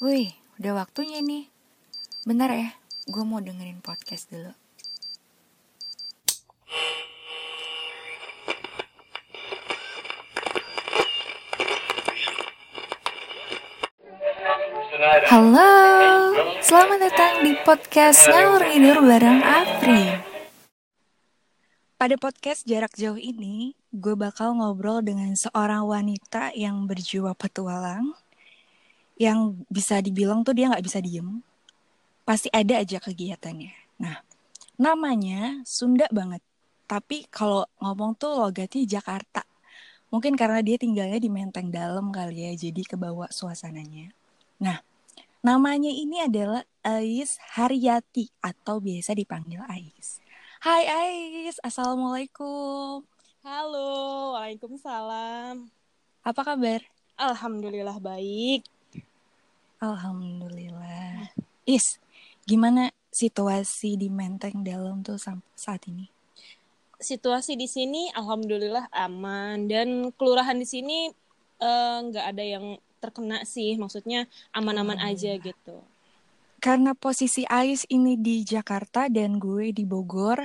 Wih, udah waktunya nih. Bentar ya, gue mau dengerin podcast dulu. Halo, selamat datang di podcast Ngalur Ngidur bareng Afri. Pada podcast jarak jauh ini, gue bakal ngobrol dengan seorang wanita yang berjiwa petualang, yang bisa dibilang tuh dia nggak bisa diem, pasti ada aja kegiatannya. Nah, namanya Sunda banget, tapi kalau ngomong tuh logatnya Jakarta. Mungkin karena dia tinggalnya di Menteng Dalam kali ya, jadi kebawa suasananya. Nah, namanya ini adalah Ais Haryati atau biasa dipanggil Ais. Hai Ais, Assalamualaikum. Halo, Waalaikumsalam. Apa kabar? Alhamdulillah baik. Alhamdulillah. Is, gimana situasi di Menteng Dalam tuh sampai saat ini? Situasi di sini alhamdulillah aman dan kelurahan di sini eh, nggak ada yang terkena sih, maksudnya aman-aman aja gitu. Karena posisi Ais ini di Jakarta dan gue di Bogor,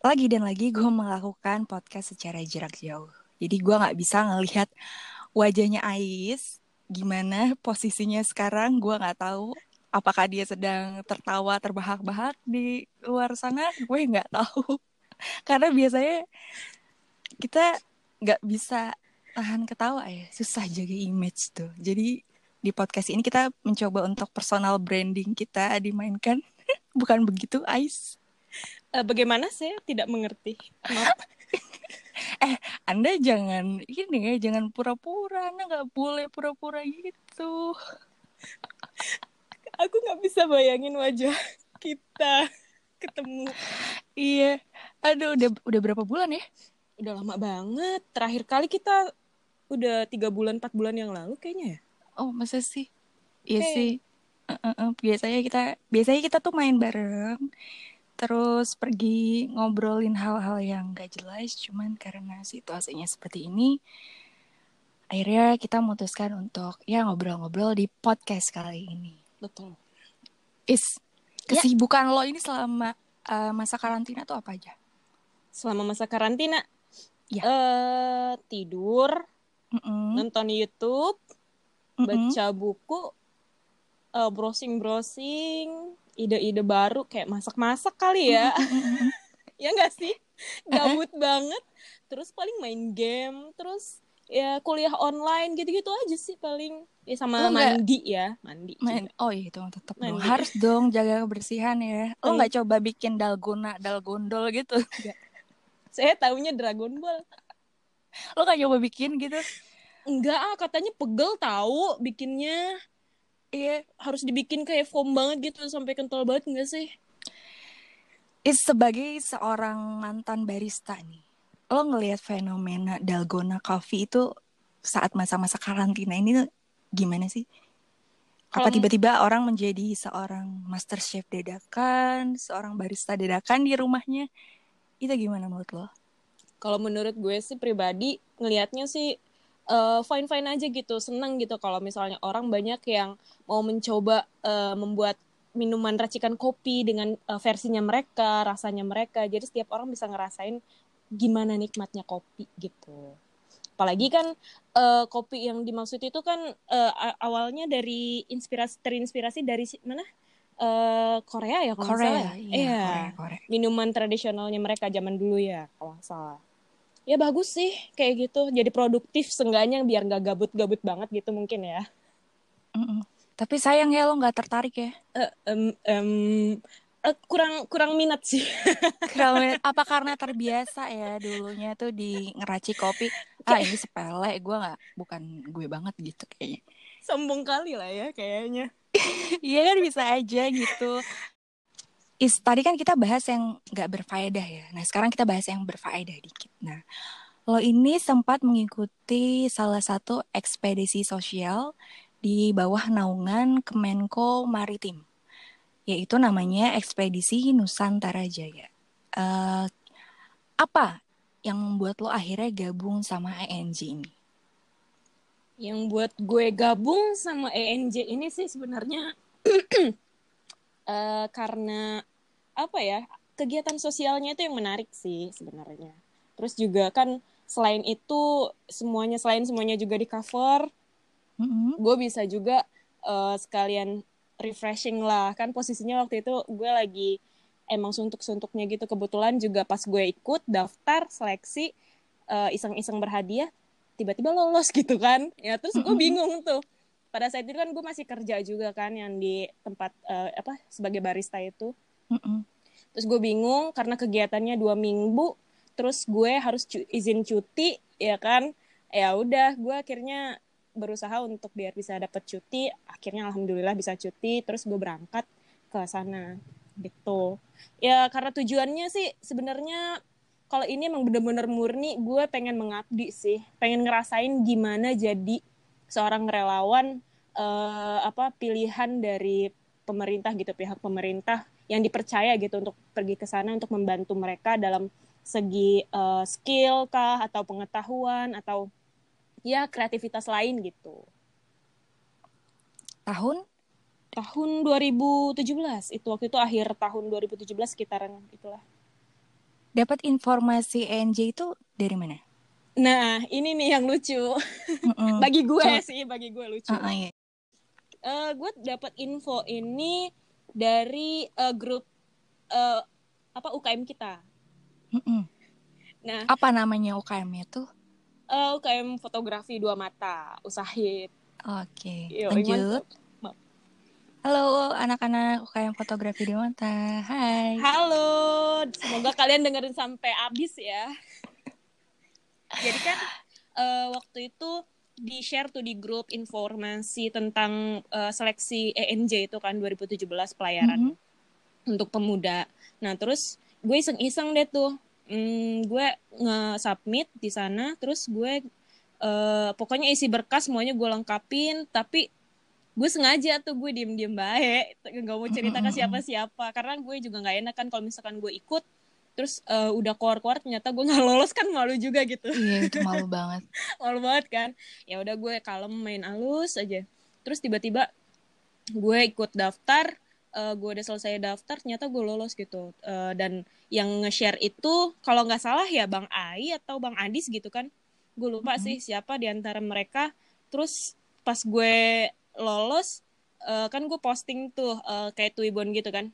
lagi dan lagi gue melakukan podcast secara jarak jauh. Jadi gue nggak bisa ngelihat wajahnya Ais, gimana posisinya sekarang, gue nggak tahu. Apakah dia sedang tertawa terbahak-bahak di luar sana? Gue nggak tahu. Karena biasanya kita nggak bisa tahan ketawa ya, susah jaga image tuh. Jadi di podcast ini kita mencoba untuk personal branding kita dimainkan. Bukan begitu, Ais? Eh, bagaimana saya tidak mengerti? Eh, Anda jangan ini ya, jangan pura-pura. Anda nggak boleh pura-pura gitu. Aku nggak bisa bayangin wajah kita ketemu. Iya. Aduh, udah udah berapa bulan ya? Udah lama banget. Terakhir kali kita udah tiga bulan, empat bulan yang lalu kayaknya ya. Oh, masa sih? Iya Oke. sih. Eh, eh. Biasanya kita biasanya kita tuh main bareng. Terus pergi ngobrolin hal-hal yang gak jelas, cuman karena situasinya seperti ini, akhirnya kita memutuskan untuk ya ngobrol-ngobrol di podcast kali ini. Betul. Is, Ya. kesibukan lo ini selama eh, masa karantina tuh apa aja? Selama masa karantina, Ya. eh tidur, Mm-mm, nonton YouTube, mm-mm. baca buku, eh, browsing-browsing, ide-ide baru kayak masak-masak kali ya. ya nggak sih? Gabut banget. Terus paling main game, terus ya kuliah online gitu-gitu aja sih paling. Ya sama Lo mandi ya, mandi. Main, juga. oh iya dong tetap dong. Harus dong jaga kebersihan ya. Lo Hmm. nggak coba bikin dalgona, dalgondol gitu? Saya taunya Dragon Ball. Lo nggak coba bikin gitu? Enggak ah, katanya pegel tahu bikinnya. Iya. Harus dibikin kayak foam banget gitu sampai kental banget enggak sih? Is sebagai seorang mantan barista nih, lo ngelihat fenomena dalgona coffee itu saat masa-masa karantina ini gimana sih? Apa tiba-tiba orang menjadi seorang master chef dadakan, seorang barista dadakan di rumahnya? Itu gimana menurut lo? Kalau menurut gue sih pribadi ngelihatnya sih eh, fine-fine aja gitu, seneng gitu kalau misalnya orang banyak yang mau mencoba eh, membuat minuman racikan kopi dengan eh, versinya mereka, rasanya mereka. Jadi setiap orang bisa ngerasain gimana nikmatnya kopi gitu. Apalagi kan eh, kopi yang dimaksud itu kan eh, a- awalnya dari inspirasi terinspirasi dari mana? Eh, Korea ya kalau nggak salah. Korea, ya? iya, Iya Korea, Korea. minuman tradisionalnya mereka zaman dulu ya kalau salah ya bagus sih kayak gitu jadi produktif seenggaknya biar nggak gabut-gabut banget gitu mungkin ya Mm-mm. Tapi sayang ya lo nggak tertarik ya. Eh, em, em, eh, kurang kurang minat sih Kalau apa karena terbiasa ya dulunya tuh di ngeracik kopi. Ah ini sepele, gue nggak bukan gue banget gitu kayaknya. sombong kali lah ya kayaknya Iya kan bisa aja gitu. Is tadi kan kita bahas yang nggak berfaedah ya. Nah sekarang kita bahas yang berfaedah dikit. Nah lo ini sempat mengikuti salah satu ekspedisi sosial di bawah naungan Kemenko Maritim, yaitu namanya ekspedisi Nusantara Jaya. Eh, apa yang membuat lo akhirnya gabung sama ING ini? Yang buat gue gabung sama ENJ ini sih sebenarnya uh, karena apa ya kegiatan sosialnya itu yang menarik sih sebenarnya. Terus juga kan selain itu semuanya selain semuanya juga di cover, mm-hmm. gue bisa juga uh, sekalian refreshing lah. Kan posisinya waktu itu gue lagi emang suntuk-suntuknya gitu. Kebetulan juga pas gue ikut daftar seleksi uh, iseng-iseng berhadiah tiba-tiba lolos gitu kan. Ya terus gue bingung tuh pada saat itu kan gue masih kerja juga kan yang di tempat uh, apa sebagai barista itu. Terus gue bingung karena kegiatannya dua minggu terus gue harus cu izin cuti ya kan? Ya udah gue akhirnya berusaha untuk biar bisa dapat cuti. Akhirnya alhamdulillah bisa cuti terus gue berangkat ke sana gitu. Ya karena tujuannya sih sebenarnya kalau ini emang bener-bener murni gue pengen mengabdi sih. Pengen ngerasain gimana jadi seorang relawan uh, apa pilihan dari pemerintah gitu pihak pemerintah yang dipercaya gitu untuk pergi ke sana untuk membantu mereka dalam segi uh, skill kah atau pengetahuan atau ya kreativitas lain gitu. Tahun? Tahun 2017 itu waktu itu akhir tahun 2017 sekitaran itulah. Dapat informasi ENJ itu dari mana? Nah, ini nih yang lucu. Mm-mm. bagi gue so, sih, bagi gue lucu. Uh, uh, iya. uh, gue dapat info ini dari uh, grup uh, apa UKM kita. Mm-mm. Nah, apa namanya UKM-nya tuh? Uh, UKM fotografi dua mata, Usahid. Oke, okay. lanjut. Halo anak-anak UKM fotografi di Mata. Hai. Halo. Semoga kalian dengerin sampai habis ya. Jadi kan uh, waktu itu di share tuh di grup informasi tentang uh, seleksi ENJ itu kan 2017 pelayaran mm -hmm. untuk pemuda. Nah, terus gue iseng-iseng deh tuh. Hmm, gue nge-submit di sana terus gue uh, pokoknya isi berkas semuanya gue lengkapin tapi gue sengaja tuh gue diem diem baik nggak mau cerita ke siapa siapa karena gue juga nggak enak kan kalau misalkan gue ikut terus uh, udah keluar keluar ternyata gue nggak lolos kan malu juga gitu. Iya itu malu banget. Malu banget kan. Ya udah gue kalem main alus aja. Terus tiba-tiba gue ikut daftar uh, gue udah selesai daftar ternyata gue lolos gitu. Uh, dan yang nge-share itu kalau nggak salah ya bang Ai atau bang Adis gitu kan. Gue lupa mm -hmm. sih siapa di antara mereka. Terus pas gue lolos uh, kan gue posting tuh uh, kayak Twibbon gitu kan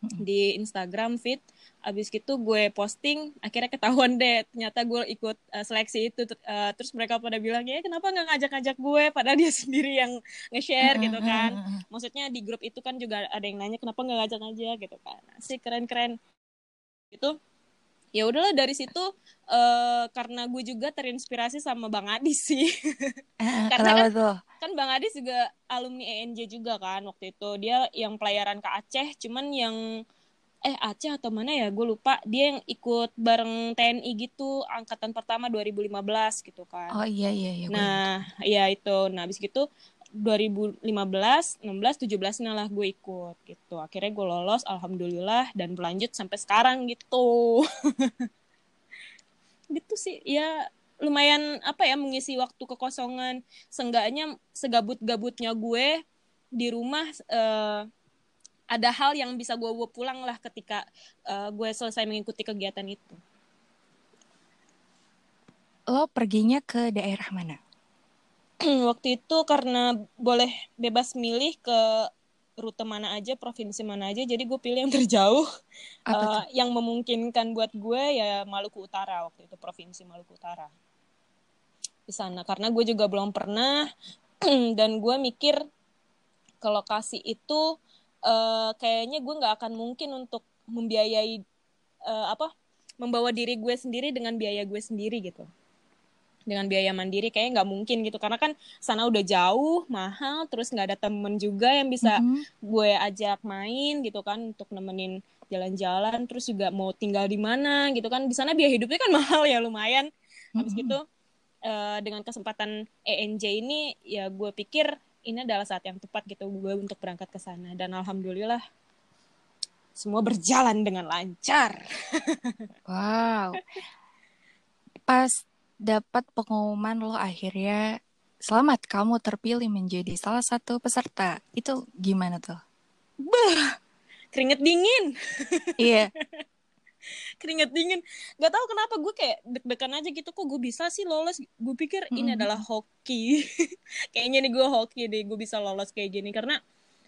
di Instagram feed abis gitu gue posting akhirnya ketahuan deh ternyata gue ikut uh, seleksi itu uh, terus mereka pada bilang ya kenapa nggak ngajak-ngajak gue? Padahal dia sendiri yang nge-share gitu kan. maksudnya di grup itu kan juga ada yang nanya kenapa nggak ngajak-ngajak? Gitu kan. Sih keren-keren. Itu ya udahlah dari situ uh, karena gue juga terinspirasi sama Bang Adis sih. karena kan, tuh? kan Bang Adis juga alumni ENJ juga kan waktu itu. Dia yang pelayaran ke Aceh, cuman yang eh Aceh atau mana ya gue lupa dia yang ikut bareng TNI gitu angkatan pertama 2015 gitu kan oh iya iya iya nah ya itu nah habis gitu 2015, 16, 17 lah gue ikut gitu. Akhirnya gue lolos, alhamdulillah dan berlanjut sampai sekarang gitu. gitu sih, ya lumayan apa ya mengisi waktu kekosongan. Seenggaknya segabut-gabutnya gue di rumah uh, ada hal yang bisa gue bawa pulang lah ketika uh, gue selesai mengikuti kegiatan itu. Lo perginya ke daerah mana? waktu itu karena boleh bebas milih ke rute mana aja, provinsi mana aja, jadi gue pilih yang terjauh, uh, yang memungkinkan buat gue ya Maluku Utara waktu itu provinsi Maluku Utara. Di sana karena gue juga belum pernah dan gue mikir ke lokasi itu uh, kayaknya gue nggak akan mungkin untuk membiayai uh, apa membawa diri gue sendiri dengan biaya gue sendiri gitu dengan biaya mandiri kayaknya nggak mungkin gitu karena kan sana udah jauh mahal terus nggak ada temen juga yang bisa mm-hmm. gue ajak main gitu kan untuk nemenin jalan-jalan terus juga mau tinggal di mana gitu kan di sana biaya hidupnya kan mahal ya lumayan habis mm-hmm. gitu uh, dengan kesempatan ENJ ini ya gue pikir ini adalah saat yang tepat gitu gue untuk berangkat ke sana dan alhamdulillah semua berjalan dengan lancar. wow. Pas dapat pengumuman lo akhirnya selamat kamu terpilih menjadi salah satu peserta. Itu gimana tuh? Bah, keringet dingin. Iya. keringet dingin. Gak tahu kenapa gue kayak deg-degan aja gitu kok gue bisa sih lolos. Gue pikir mm -hmm. ini adalah hoki. Kayaknya nih gue hoki deh gue bisa lolos kayak gini karena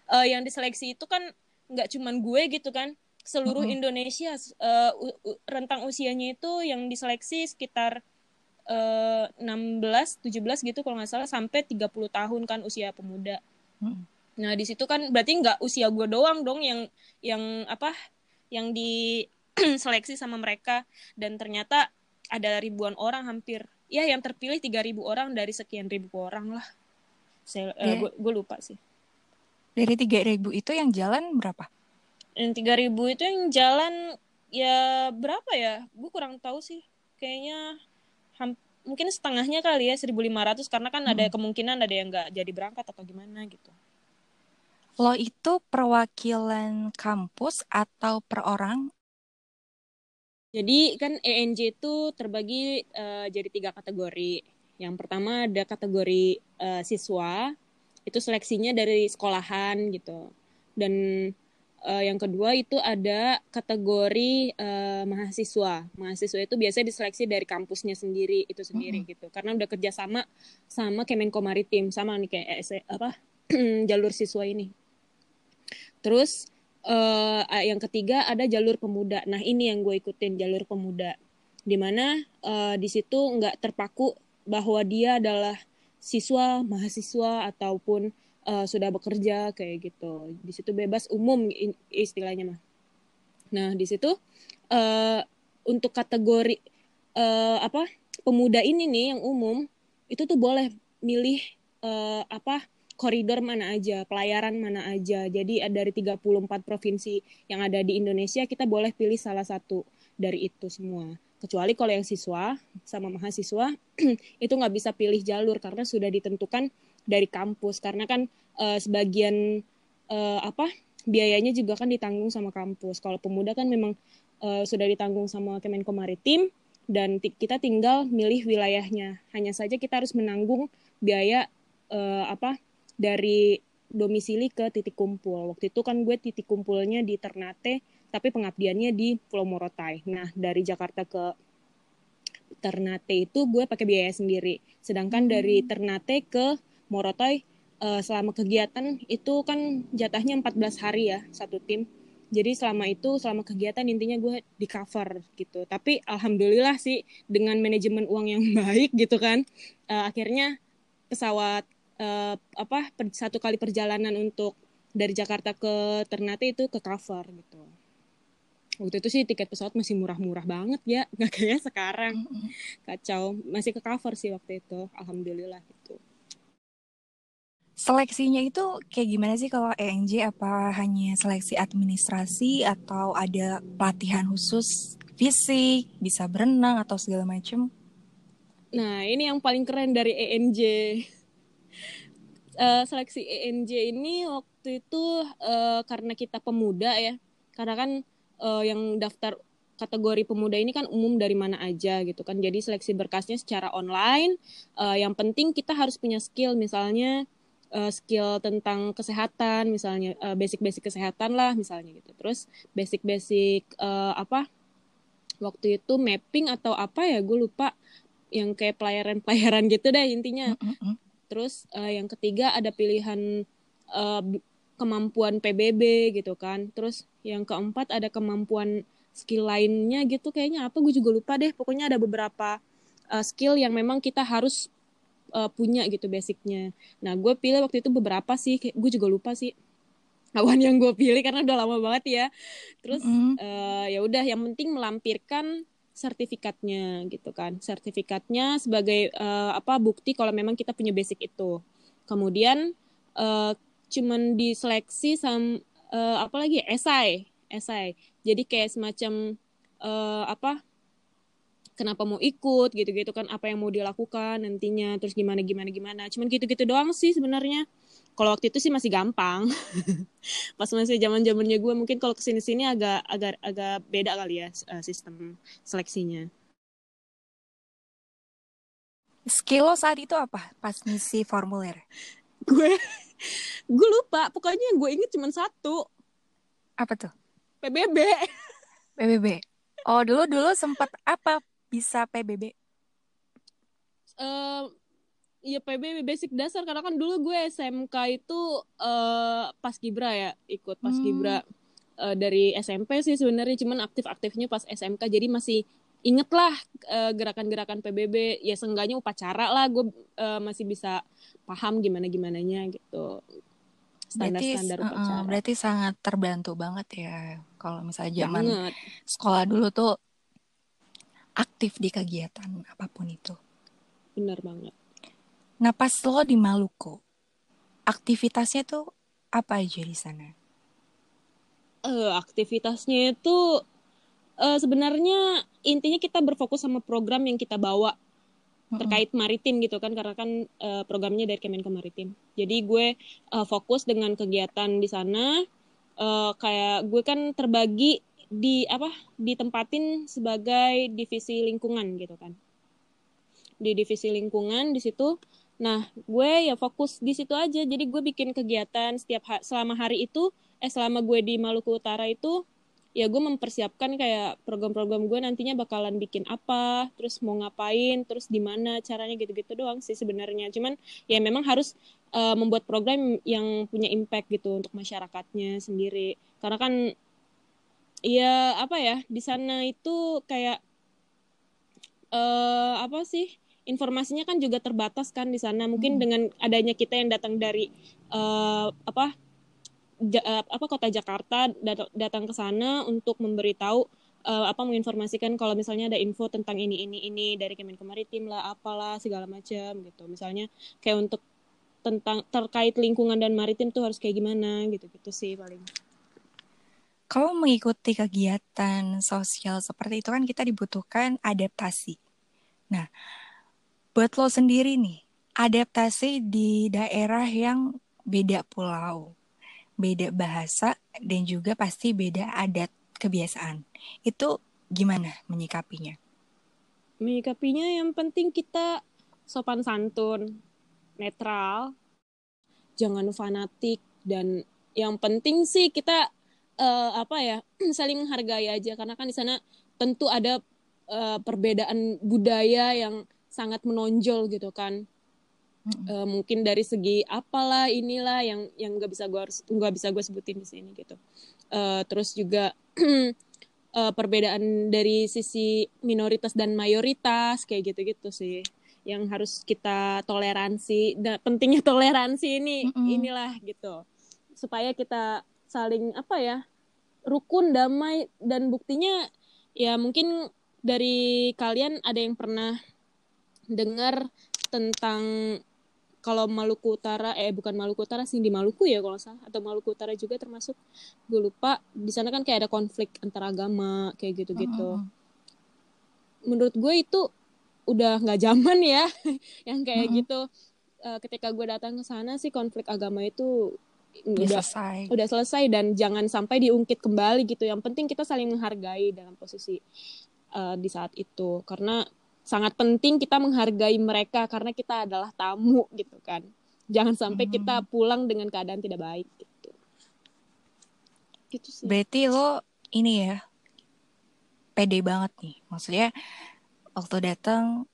uh, yang diseleksi itu kan nggak cuman gue gitu kan seluruh mm -hmm. Indonesia uh, rentang usianya itu yang diseleksi sekitar uh, 16 17 gitu kalau nggak salah sampai 30 tahun kan usia pemuda. Mm. Nah, di situ kan berarti nggak usia gue doang dong yang yang apa? yang diseleksi sama mereka dan ternyata ada ribuan orang hampir. Ya, yang terpilih 3000 orang dari sekian ribu orang lah. Saya yeah. uh, gue lupa sih. Dari 3000 itu yang jalan berapa? yang tiga ribu itu yang jalan ya berapa ya gue kurang tahu sih kayaknya mungkin setengahnya kali ya 1500 karena kan hmm. ada kemungkinan ada yang nggak jadi berangkat atau gimana gitu. Lo itu perwakilan kampus atau per orang jadi kan ENJ itu terbagi uh, jadi tiga kategori. Yang pertama ada kategori uh, siswa itu seleksinya dari sekolahan gitu. Dan Uh, yang kedua itu ada kategori uh, mahasiswa. Mahasiswa itu biasanya diseleksi dari kampusnya sendiri itu sendiri mm -hmm. gitu. Karena udah kerja sama sama Kemenko Maritim sama nih kayak eh, apa jalur siswa ini. Terus uh, yang ketiga ada jalur pemuda. Nah ini yang gue ikutin jalur pemuda. Di mana uh, di situ nggak terpaku bahwa dia adalah siswa, mahasiswa ataupun uh, sudah bekerja kayak gitu. Di situ bebas umum istilahnya mah. Nah di situ uh, untuk kategori uh, apa pemuda ini nih yang umum itu tuh boleh milih uh, apa koridor mana aja, pelayaran mana aja. Jadi dari 34 provinsi yang ada di Indonesia kita boleh pilih salah satu dari itu semua. Kecuali kalau yang siswa sama mahasiswa itu nggak bisa pilih jalur karena sudah ditentukan dari kampus karena kan uh, sebagian uh, apa biayanya juga kan ditanggung sama kampus. Kalau pemuda kan memang uh, sudah ditanggung sama Kemenko Maritim dan kita tinggal milih wilayahnya. Hanya saja kita harus menanggung biaya uh, apa dari domisili ke titik kumpul. Waktu itu kan gue titik kumpulnya di Ternate, tapi pengabdiannya di Pulau Morotai. Nah, dari Jakarta ke Ternate itu gue pakai biaya sendiri. Sedangkan dari hmm. Ternate ke Morotai uh, selama kegiatan itu kan jatahnya 14 hari ya satu tim. Jadi selama itu selama kegiatan intinya gue di cover gitu. Tapi alhamdulillah sih dengan manajemen uang yang baik gitu kan uh, akhirnya pesawat uh, apa per, satu kali perjalanan untuk dari Jakarta ke Ternate itu ke cover gitu. Waktu itu sih tiket pesawat masih murah-murah banget ya, nggak kayak sekarang. Kacau, masih ke cover sih waktu itu, alhamdulillah gitu. Seleksinya itu kayak gimana sih kalau ENJ? Apa hanya seleksi administrasi atau ada pelatihan khusus fisik, bisa berenang atau segala macam? Nah, ini yang paling keren dari ENJ. Uh, eh, seleksi ENJ ini waktu itu uh, karena kita pemuda ya, karena kan uh, yang daftar kategori pemuda ini kan umum dari mana aja gitu kan. Jadi seleksi berkasnya secara online. Uh, yang penting kita harus punya skill misalnya uh, skill tentang kesehatan misalnya uh, basic-basic kesehatan lah misalnya gitu. Terus basic-basic uh, apa waktu itu mapping atau apa ya gue lupa. Yang kayak pelayaran-pelayaran gitu deh intinya. Mm -hmm. terus uh, yang ketiga ada pilihan uh, kemampuan PBB gitu kan. Terus yang keempat ada kemampuan skill lainnya gitu kayaknya. Apa gue juga lupa deh. Pokoknya ada beberapa uh, skill yang memang kita harus uh, punya gitu basicnya. Nah gue pilih waktu itu beberapa sih, gue juga lupa sih awan yang gue pilih karena udah lama banget ya. Terus mm. uh, ya udah yang penting melampirkan sertifikatnya gitu kan, sertifikatnya sebagai uh, apa bukti kalau memang kita punya basic itu. Kemudian uh, cuman diseleksi sama uh, apa lagi esai, esai. Jadi kayak semacam uh, apa kenapa mau ikut gitu-gitu kan apa yang mau dilakukan nantinya terus gimana gimana gimana. Cuman gitu-gitu doang sih sebenarnya. Kalau waktu itu sih masih gampang. Pas masih zaman zamannya gue mungkin kalau ke sini sini agak agak agak beda kali ya uh, sistem seleksinya. Skill lo saat itu apa pas ngisi formulir? Gue gue lupa. Pokoknya yang gue inget cuma satu. Apa tuh? PBB PBB oh dulu dulu sempat apa bisa PBB uh, ya PBB basic dasar. Karena kan dulu gue SMK itu uh, pas Gibra ya ikut pas hmm. Gibra. Uh, dari SMP sih sebenarnya cuman aktif-aktifnya pas SMK jadi masih inget lah uh, gerakan-gerakan PBB ya seenggaknya upacara lah. Gue uh, masih bisa paham gimana gimananya gitu standar-standar upacara. uh, berarti sangat terbantu banget ya kalau misalnya zaman banget. sekolah dulu tuh aktif di kegiatan apa pun itu benar banget Nah pas lo di Maluku, aktivitasnya tuh apa aja di sana? Uh, aktivitasnya itu uh, sebenarnya intinya kita berfokus sama program yang kita bawa terkait maritim gitu kan karena kan uh, programnya dari Kemenko Maritim. Jadi gue uh, fokus dengan kegiatan di sana uh, kayak gue kan terbagi di apa ditempatin sebagai divisi lingkungan gitu kan. Di divisi lingkungan di situ Nah, gue ya fokus di situ aja. Jadi gue bikin kegiatan setiap ha selama hari itu, eh selama gue di Maluku Utara itu, ya gue mempersiapkan kayak program-program gue nantinya bakalan bikin apa, terus mau ngapain, terus di mana caranya gitu-gitu doang sih sebenarnya. Cuman ya memang harus uh, membuat program yang punya impact gitu untuk masyarakatnya sendiri. Karena kan ya apa ya di sana itu kayak uh, apa sih? informasinya kan juga terbatas kan di sana. Mungkin hmm. dengan adanya kita yang datang dari uh, apa ja, uh, apa kota Jakarta dat datang ke sana untuk memberitahu uh, apa menginformasikan kalau misalnya ada info tentang ini ini ini dari Kemenko Maritim lah apalah segala macam gitu. Misalnya kayak untuk tentang terkait lingkungan dan maritim tuh harus kayak gimana gitu-gitu sih paling. Kalau mengikuti kegiatan sosial seperti itu kan kita dibutuhkan adaptasi. Nah, buat lo sendiri nih, adaptasi di daerah yang beda pulau, beda bahasa, dan juga pasti beda adat kebiasaan. Itu gimana menyikapinya? Menyikapinya yang penting kita sopan santun, netral, jangan fanatik, dan yang penting sih kita uh, apa ya saling menghargai aja. Karena kan di sana tentu ada uh, perbedaan budaya yang sangat menonjol gitu kan. Mm-hmm. uh, mungkin dari segi apalah inilah yang yang nggak bisa gue nggak bisa gue sebutin di sini gitu. Uh, terus juga uh, perbedaan dari sisi minoritas dan mayoritas kayak gitu-gitu sih yang harus kita toleransi. Dan pentingnya toleransi ini mm-hmm. inilah gitu. Supaya kita saling apa ya rukun damai dan buktinya ya mungkin dari kalian ada yang pernah dengar tentang kalau Maluku Utara eh bukan Maluku Utara sih di Maluku ya kalau salah atau Maluku Utara juga termasuk gue lupa di sana kan kayak ada konflik antar agama kayak gitu-gitu. Uh -huh. Menurut gue itu udah nggak zaman ya yang kayak uh -huh. gitu. Uh, ketika gue datang ke sana sih konflik agama itu udah selesai. udah selesai dan jangan sampai diungkit kembali gitu. Yang penting kita saling menghargai dalam posisi uh, di saat itu karena sangat penting kita menghargai mereka karena kita adalah tamu gitu kan jangan sampai hmm. kita pulang dengan keadaan tidak baik gitu gitu sih berarti lo ini ya pede banget nih maksudnya waktu datang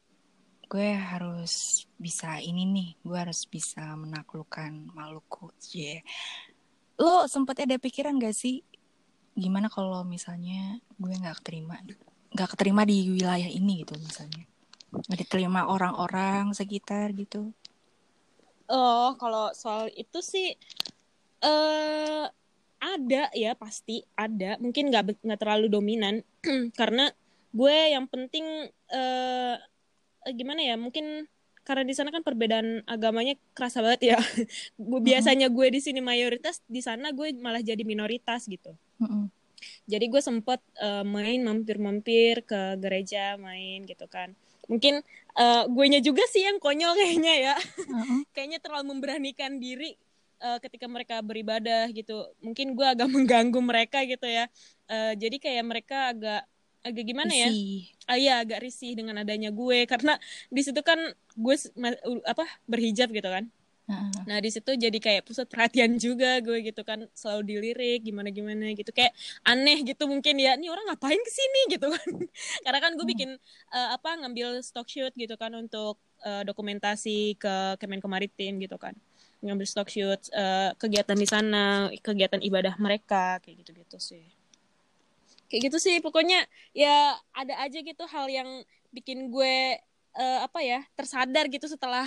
gue harus bisa ini nih gue harus bisa menaklukkan Maluku. Yeah. lo sempet ada pikiran gak sih gimana kalau misalnya gue nggak terima nggak keterima di wilayah ini gitu misalnya? Nggak diterima orang-orang sekitar gitu? Oh kalau soal itu sih eh uh, ada ya pasti ada. Mungkin nggak nggak terlalu dominan. Karena gue yang penting uh, gimana ya mungkin karena di sana kan perbedaan agamanya kerasa banget ya. gue biasanya gue di sini mayoritas, di sana gue malah jadi minoritas gitu. Mm -hmm jadi gue sempet uh, main mampir-mampir ke gereja main gitu kan. Mungkin uh, gue nya juga sih yang konyol kayaknya ya. Kayaknya terlalu memberanikan diri uh, ketika mereka beribadah gitu. Mungkin gue agak mengganggu mereka gitu ya. Uh, jadi kayak mereka agak agak gimana ya? Ah iya agak risih dengan adanya gue. Karena di situ kan gue apa berhijab gitu kan. Nah di situ jadi kayak pusat perhatian juga gue gitu kan. Selalu dilirik gimana gimana gitu. Kayak aneh gitu mungkin ya. Ini orang ngapain ke sini gitu kan. Karena kan gue bikin uh, apa ngambil stock shoot gitu kan untuk uh, dokumentasi ke Kemenko Maritim gitu kan. Ngambil stock shoot uh, kegiatan di sana kegiatan ibadah mereka kayak gitu gitu sih kayak gitu sih pokoknya ya ada aja gitu hal yang bikin gue uh, apa ya tersadar gitu setelah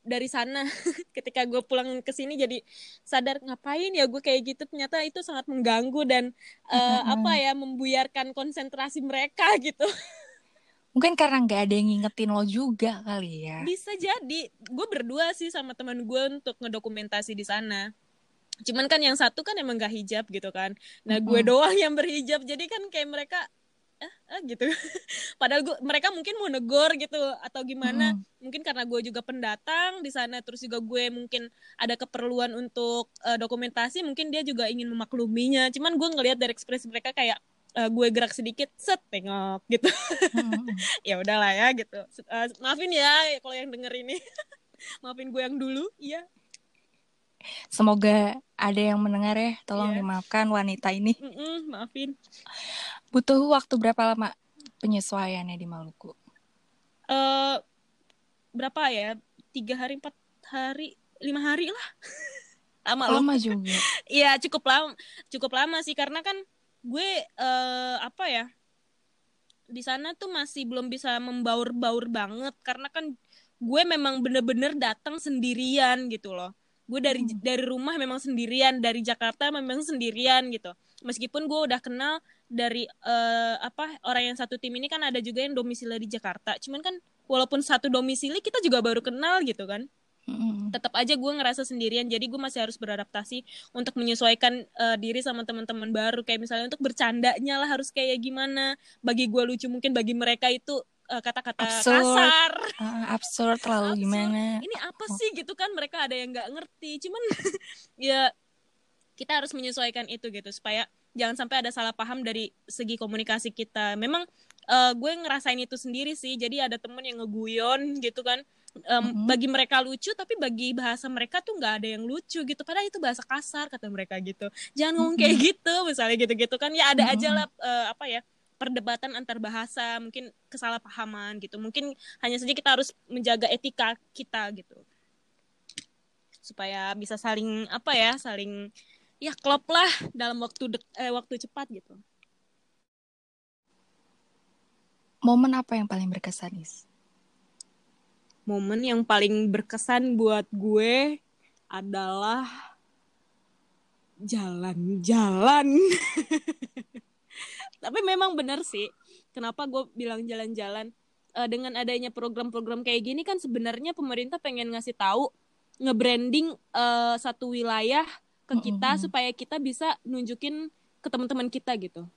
dari sana. Ketika gue pulang ke sini jadi sadar ngapain ya gue kayak gitu? Ternyata itu sangat mengganggu dan uh, apa ya membuyarkan konsentrasi mereka gitu. Mungkin karena nggak ada yang ngingetin lo juga kali ya. Bisa jadi. Gue berdua sih sama teman gue untuk ngedokumentasi di sana cuman kan yang satu kan emang gak hijab gitu kan. Nah gue doang yang berhijab. Jadi kan kayak mereka eh, eh gitu. Padahal gue mereka mungkin mau negor gitu atau gimana. Hmm. mungkin karena gue juga pendatang di sana terus juga gue mungkin ada keperluan untuk uh, dokumentasi mungkin dia juga ingin memakluminya. Cuman gue ngelihat dari ekspresi mereka kayak uh, gue gerak sedikit set tengok gitu. Hmm. ya udahlah ya gitu. Uh, maafin ya kalau yang denger ini. Maafin gue yang dulu iya Semoga ada yang mendengar ya, tolong yeah. dimaafkan wanita ini. Mm -mm, maafin. Butuh waktu berapa lama penyesuaiannya di Maluku? Uh, berapa ya? Tiga hari, empat hari, lima hari lah. lama Lama loh. juga. Iya cukup lama, cukup lama sih karena kan gue uh, apa ya? Di sana tuh masih belum bisa membaur-baur banget karena kan gue memang bener-bener datang sendirian gitu loh. Gue dari hmm. dari rumah memang sendirian, dari Jakarta memang sendirian gitu. Meskipun gue udah kenal dari uh, apa orang yang satu tim ini kan ada juga yang domisili di Jakarta. Cuman kan walaupun satu domisili kita juga baru kenal gitu kan. Mm. Tetap aja gue ngerasa sendirian, jadi gue masih harus beradaptasi untuk menyesuaikan uh, diri sama teman-teman baru. Kayak misalnya untuk bercandanya lah harus kayak gimana. Bagi gue lucu mungkin bagi mereka itu uh, kata-kata kasar. Uh, absurd terlalu absurd. gimana? Ini apa oh. sih gitu kan? Mereka ada yang nggak ngerti. Cuman ya kita harus menyesuaikan itu gitu supaya jangan sampai ada salah paham dari segi komunikasi kita memang uh, gue ngerasain itu sendiri sih jadi ada temen yang ngeguyon gitu kan um, mm-hmm. bagi mereka lucu tapi bagi bahasa mereka tuh nggak ada yang lucu gitu padahal itu bahasa kasar kata mereka gitu jangan ngomong kayak gitu misalnya gitu-gitu kan ya ada mm-hmm. aja lah uh, apa ya perdebatan antar bahasa mungkin kesalahpahaman gitu mungkin hanya saja kita harus menjaga etika kita gitu supaya bisa saling apa ya saling ya klop lah dalam waktu dek, eh, waktu cepat gitu. Momen apa yang paling berkesan, Is? Momen yang paling berkesan buat gue adalah jalan-jalan. Tapi memang benar sih. Kenapa gue bilang jalan-jalan? Uh, dengan adanya program-program kayak gini kan sebenarnya pemerintah pengen ngasih tahu nge-branding uh, satu wilayah ke kita mm -hmm. supaya kita bisa nunjukin ke teman-teman kita gitu. Mm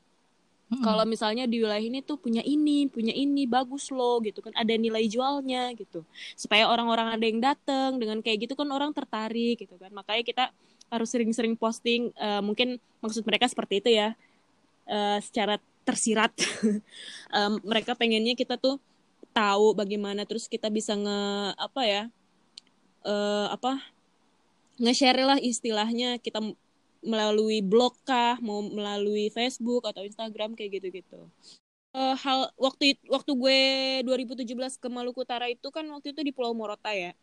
-hmm. Kalau misalnya di wilayah ini tuh punya ini, punya ini bagus loh gitu kan, ada nilai jualnya gitu. Supaya orang-orang ada yang datang dengan kayak gitu kan orang tertarik gitu kan. Makanya kita harus sering-sering posting uh, mungkin maksud mereka seperti itu ya. Uh, secara tersirat. um, mereka pengennya kita tuh tahu bagaimana terus kita bisa nge apa ya? Uh, apa nge-share lah istilahnya kita melalui blog kah, mau melalui Facebook atau Instagram kayak gitu-gitu. Uh, hal waktu waktu gue 2017 ke Maluku Utara itu kan waktu itu di Pulau Morotai ya.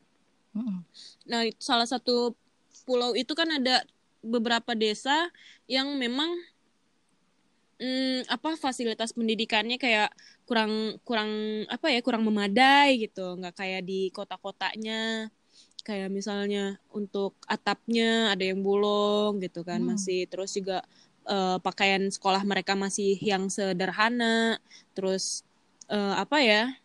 Mm-hmm. Nah, salah satu pulau itu kan ada beberapa desa yang memang hmm, apa fasilitas pendidikannya kayak kurang kurang apa ya kurang memadai gitu. Nggak kayak di kota-kotanya. Kayak misalnya untuk atapnya ada yang bolong gitu kan. Hmm. masih terus juga uh, pakaian sekolah mereka masih yang sederhana. Terus uh, apa ya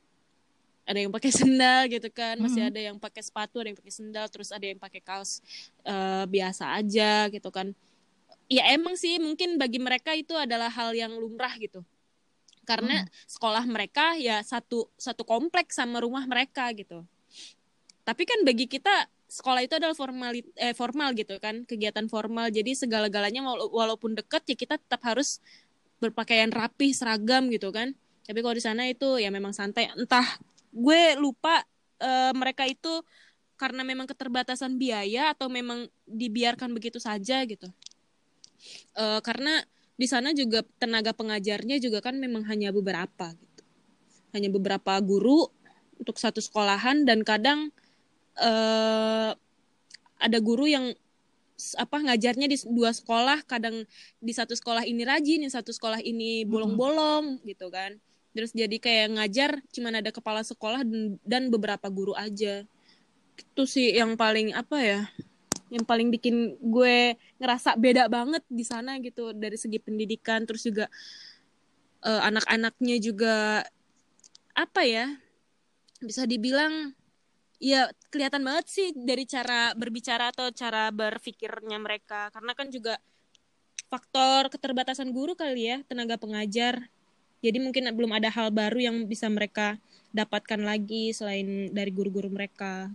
ada yang pakai sendal gitu kan. Masih hmm. ada yang pakai sepatu ada yang pakai sendal terus ada yang pakai kaos uh, biasa aja gitu kan ya emang sih mungkin bagi mereka itu adalah hal yang lumrah gitu. Karena hmm. sekolah mereka ya satu satu kompleks sama rumah mereka gitu. Tapi kan bagi kita sekolah itu adalah formal eh, formal gitu kan kegiatan formal. Jadi segala-galanya walaupun dekat ya kita tetap harus berpakaian rapih seragam gitu kan. Tapi kalau di sana itu ya memang santai. Entah gue lupa uh, mereka itu karena memang keterbatasan biaya atau memang dibiarkan begitu saja gitu uh, karena di sana juga tenaga pengajarnya juga kan memang hanya beberapa gitu. Hanya beberapa guru untuk satu sekolahan dan kadang uh, ada guru yang apa ngajarnya di dua sekolah kadang di satu sekolah ini rajin di satu sekolah ini bolong-bolong hmm. gitu kan. Terus jadi kayak ngajar cuman ada kepala sekolah dan, dan beberapa guru aja. Itu sih yang paling apa ya yang paling bikin gue ngerasa beda banget di sana gitu dari segi pendidikan terus juga uh, anak-anaknya juga apa ya bisa dibilang ya kelihatan banget sih dari cara berbicara atau cara berpikirnya mereka. Karena kan juga faktor keterbatasan guru kali ya tenaga pengajar. Jadi mungkin belum ada hal baru yang bisa mereka dapatkan lagi selain dari guru-guru mereka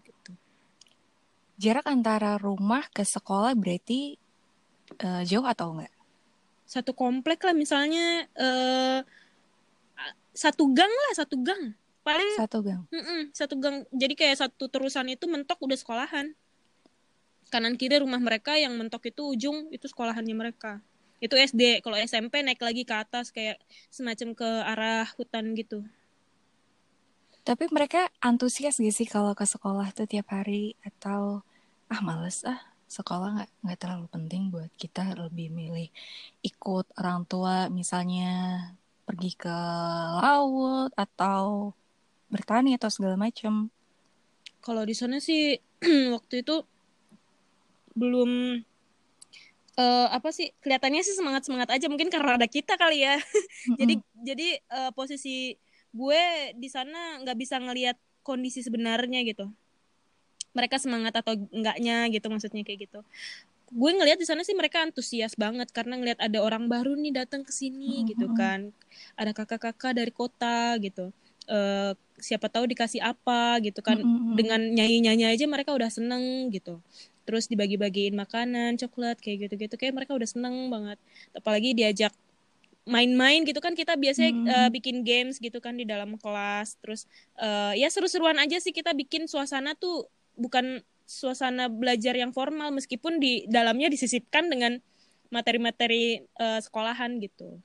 jarak antara rumah ke sekolah berarti uh, jauh atau enggak? Satu komplek lah misalnya uh, satu gang lah satu gang. Paling satu gang. Mm -mm, satu gang. Jadi kayak satu terusan itu mentok udah sekolahan. Kanan kiri rumah mereka yang mentok itu ujung itu sekolahannya mereka. Itu SD kalau SMP naik lagi ke atas kayak semacam ke arah hutan gitu. Tapi mereka antusias gak sih kalau ke sekolah tuh tiap hari? Atau ah males ah sekolah nggak nggak terlalu penting buat kita lebih milih ikut orang tua misalnya pergi ke laut atau bertani atau segala macam. Kalau di sana sih waktu itu belum uh, apa sih kelihatannya sih semangat semangat aja mungkin karena ada kita kali ya. jadi jadi uh, posisi gue di sana nggak bisa ngelihat kondisi sebenarnya gitu. Mereka semangat atau enggaknya gitu maksudnya kayak gitu. Gue ngelihat di sana sih mereka antusias banget karena ngelihat ada orang baru nih datang ke sini mm -hmm. gitu kan. Ada kakak-kakak dari kota gitu. Uh, siapa tahu dikasih apa gitu kan. Mm-hmm. dengan nyanyi-nyanyi aja mereka udah seneng gitu. Terus dibagi-bagiin makanan coklat kayak gitu-gitu. Kayak mereka udah seneng banget. Apalagi diajak main-main gitu kan. Kita biasanya mm. uh, bikin games gitu kan di dalam kelas. Terus uh, ya seru-seruan aja sih kita bikin suasana tuh bukan suasana belajar yang formal meskipun di dalamnya disisipkan dengan materi-materi uh, sekolahan gitu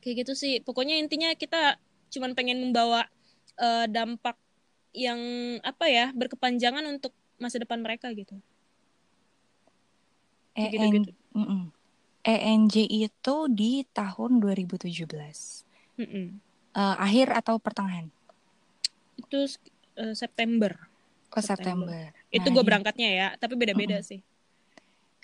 kayak gitu sih pokoknya intinya kita cuman pengen membawa uh, dampak yang apa ya berkepanjangan untuk masa depan mereka gitu. E gitu, gitu. Mm -mm. ENJ itu di tahun 2017. Mm -mm. Uh, akhir atau pertengahan? Itu uh, September. Oh September. September. Itu nah, gue berangkatnya ya, tapi beda-beda mm -mm. sih.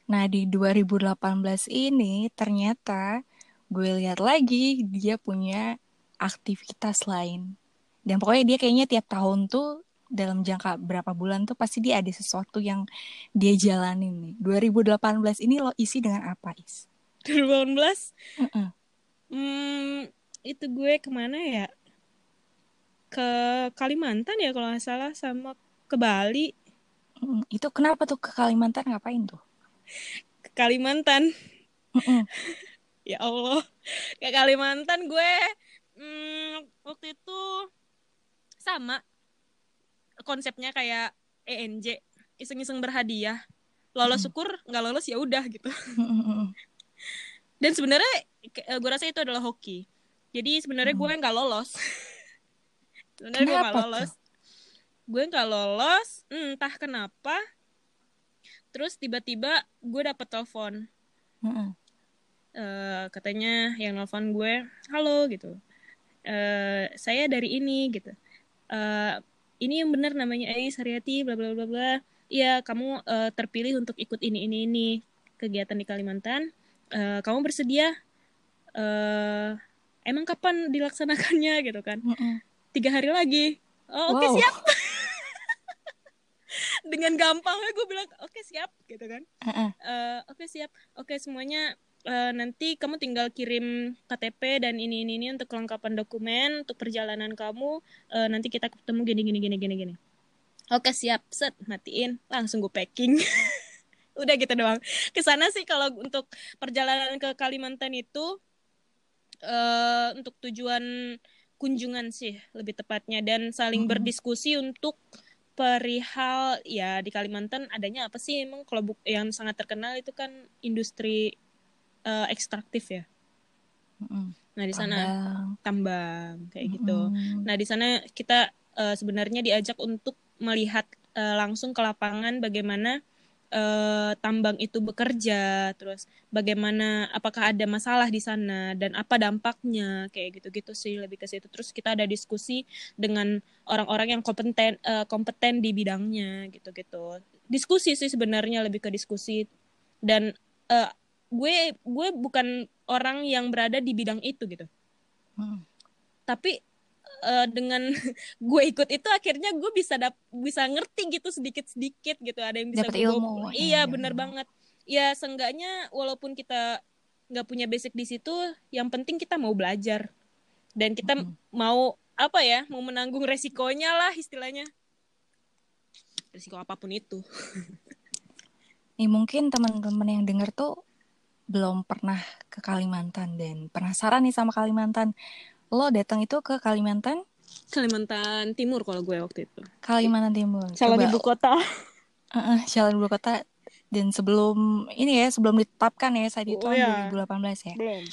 Nah di 2018 ini ternyata gue lihat lagi dia punya aktivitas lain dan pokoknya dia kayaknya tiap tahun tuh dalam jangka berapa bulan tuh pasti dia ada sesuatu yang dia jalanin nih 2018 ini lo isi dengan apa is 2018 uh -uh. hmm, itu gue ke mana ya ke Kalimantan ya kalau nggak salah sama ke Bali. Hmm, itu kenapa tuh ke Kalimantan? Ngapain tuh? Ke Kalimantan. Ya Allah. Ke Kalimantan gue hmm, waktu itu sama. Konsepnya kayak ENJ iseng-iseng berhadiah. Lolos syukur nggak lolos ya udah gitu. Dan sebenarnya eh, gue rasa itu adalah hoki. Jadi sebenarnya gue nggak lolos. Sebenarnya gue nggak lolos gue nggak lolos entah kenapa terus tiba-tiba gue dapet telepon uh, katanya yang nelfon gue halo gitu uh, saya dari ini gitu uh, ini yang benar namanya Ais Haryati bla bla bla bla Iya, kamu uh, terpilih untuk ikut ini ini ini kegiatan di Kalimantan. Uh, kamu bersedia? Uh, emang kapan dilaksanakannya gitu kan? Mm -mm. Tiga hari lagi. Oh, oke okay, siap. Dengan gampangnya gue bilang oke okay, siap gitu kan? Uh -uh. uh, oke okay, siap. Oke okay, semuanya uh, nanti kamu tinggal kirim KTP dan ini ini ini untuk kelengkapan dokumen untuk perjalanan kamu uh, nanti kita ketemu gini gini gini gini gini oke siap set matiin langsung gue packing udah gitu doang ke sana sih kalau untuk perjalanan ke Kalimantan itu uh, untuk tujuan kunjungan sih lebih tepatnya dan saling hmm. berdiskusi untuk perihal ya di Kalimantan adanya apa sih emang kalau yang sangat terkenal itu kan industri uh, ekstraktif ya. Hmm. Nah di sana tambang, tambang kayak hmm. gitu. Nah di sana kita uh, sebenarnya diajak untuk melihat uh, langsung ke lapangan bagaimana uh, tambang itu bekerja, terus bagaimana apakah ada masalah di sana dan apa dampaknya kayak gitu-gitu sih lebih ke situ. Terus kita ada diskusi dengan orang-orang yang kompeten uh, kompeten di bidangnya gitu-gitu. Diskusi sih sebenarnya lebih ke diskusi dan uh, gue gue bukan orang yang berada di bidang itu gitu. Hmm. Tapi uh, dengan gue ikut itu akhirnya gue bisa dap bisa ngerti gitu sedikit sedikit gitu. Ada yang bisa Dapet ilmu iya, iya bener banget. Ya seenggaknya walaupun kita nggak punya basic di situ yang penting kita mau belajar. Dan kita hmm. mau apa ya mau menanggung resikonya lah istilahnya. Resiko apa pun itu. Nih mungkin teman-teman yang denger tuh belum pernah ke Kalimantan dan penasaran nih sama Kalimantan lo datang itu ke Kalimantan? Kalimantan Timur kalau gue waktu itu. Kalimantan Timur. Calon ibu kota. Uh, uh, calon ibu kota. Dan sebelum ini ya sebelum ditetapkan ya saat itu oh, ya. 2018 ya. Belum.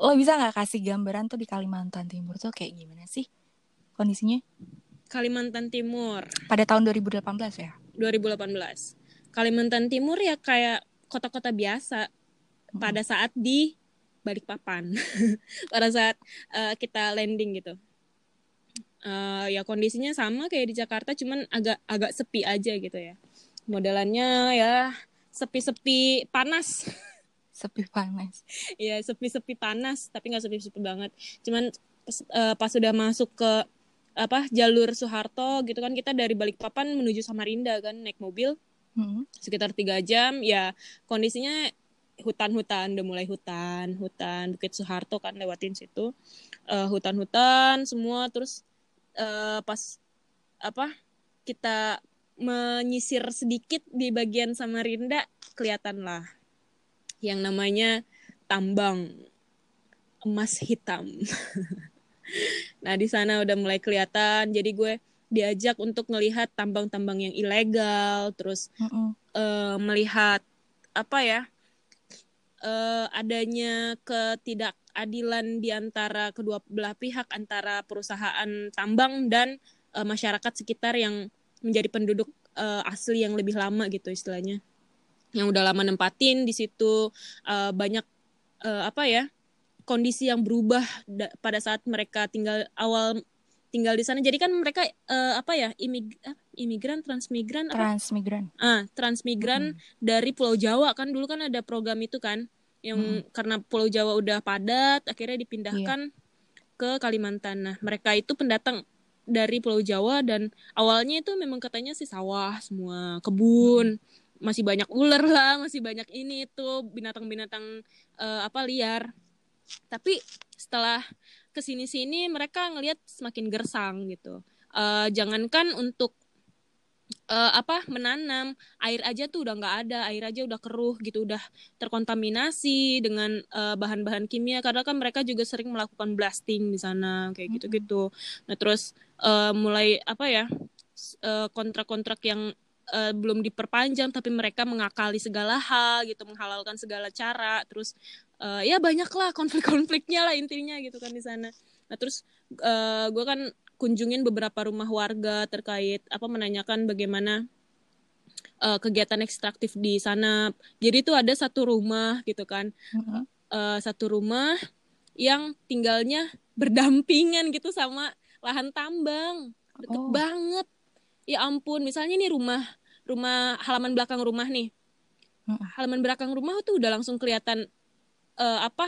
Lo bisa nggak kasih gambaran tuh di Kalimantan Timur tuh kayak gimana sih kondisinya? Kalimantan Timur. Pada tahun 2018 ya? 2018 Kalimantan Timur ya kayak kota-kota biasa. Hmm. pada saat di balik papan. Pada saat uh, kita landing gitu. Uh, ya kondisinya sama kayak di Jakarta cuman agak agak sepi aja gitu ya. Modelannya ya sepi-sepi panas. Sepi panas. Ya sepi-sepi panas tapi nggak sepi-sepi banget. Cuman uh, pas sudah masuk ke apa jalur Soeharto gitu kan kita dari Balikpapan menuju Samarinda kan naik mobil. Hmm. sekitar tiga jam ya kondisinya hutan-hutan udah mulai hutan hutan Bukit Soeharto kan lewatin situ. Uh, hutan-hutan semua terus uh, pas apa kita menyisir sedikit di bagian Samarinda kelihatan lah yang namanya tambang emas hitam. Nah di sana udah mulai kelihatan. Jadi gue diajak untuk melihat tambang-tambang yang ilegal terus mm -mm. Uh, melihat apa ya uh, adanya ketidakadilan di antara kedua belah pihak antara perusahaan tambang dan uh, masyarakat sekitar yang menjadi penduduk uh, asli yang lebih lama gitu istilahnya. Yang udah lama nempatin di situ uh, banyak uh, apa ya kondisi yang berubah pada saat mereka tinggal awal tinggal di sana jadi kan mereka uh, apa ya imig imigran transmigran transmigran ah transmigran hmm. dari Pulau Jawa kan dulu kan ada program itu kan yang hmm. karena Pulau Jawa udah padat akhirnya dipindahkan yeah. ke Kalimantan nah mereka itu pendatang dari Pulau Jawa dan awalnya itu memang katanya sih sawah semua kebun hmm. masih banyak ular lah masih banyak ini itu binatang-binatang uh, apa liar tapi setelah ke sini-sini mereka ngelihat semakin gersang gitu. Uh, jangankan untuk uh, apa menanam air aja tuh udah nggak ada air aja udah keruh gitu udah terkontaminasi dengan uh, bahan-bahan kimia karena kan mereka juga sering melakukan blasting di sana kayak gitu-gitu. Nah terus uh, mulai apa ya kontrak-kontrak yang uh, belum diperpanjang tapi mereka mengakali segala hal gitu menghalalkan segala cara terus uh, ya banyaklah konflik-konfliknya lah intinya gitu kan di sana nah terus uh, gue kan kunjungin beberapa rumah warga terkait apa menanyakan bagaimana uh, kegiatan ekstraktif di sana. Jadi itu ada satu rumah gitu kan, uh-huh. uh, satu rumah yang tinggalnya berdampingan gitu sama lahan tambang, deket oh. banget. Ya ampun, misalnya nih rumah rumah halaman belakang rumah nih, halaman belakang rumah tuh udah langsung kelihatan uh, apa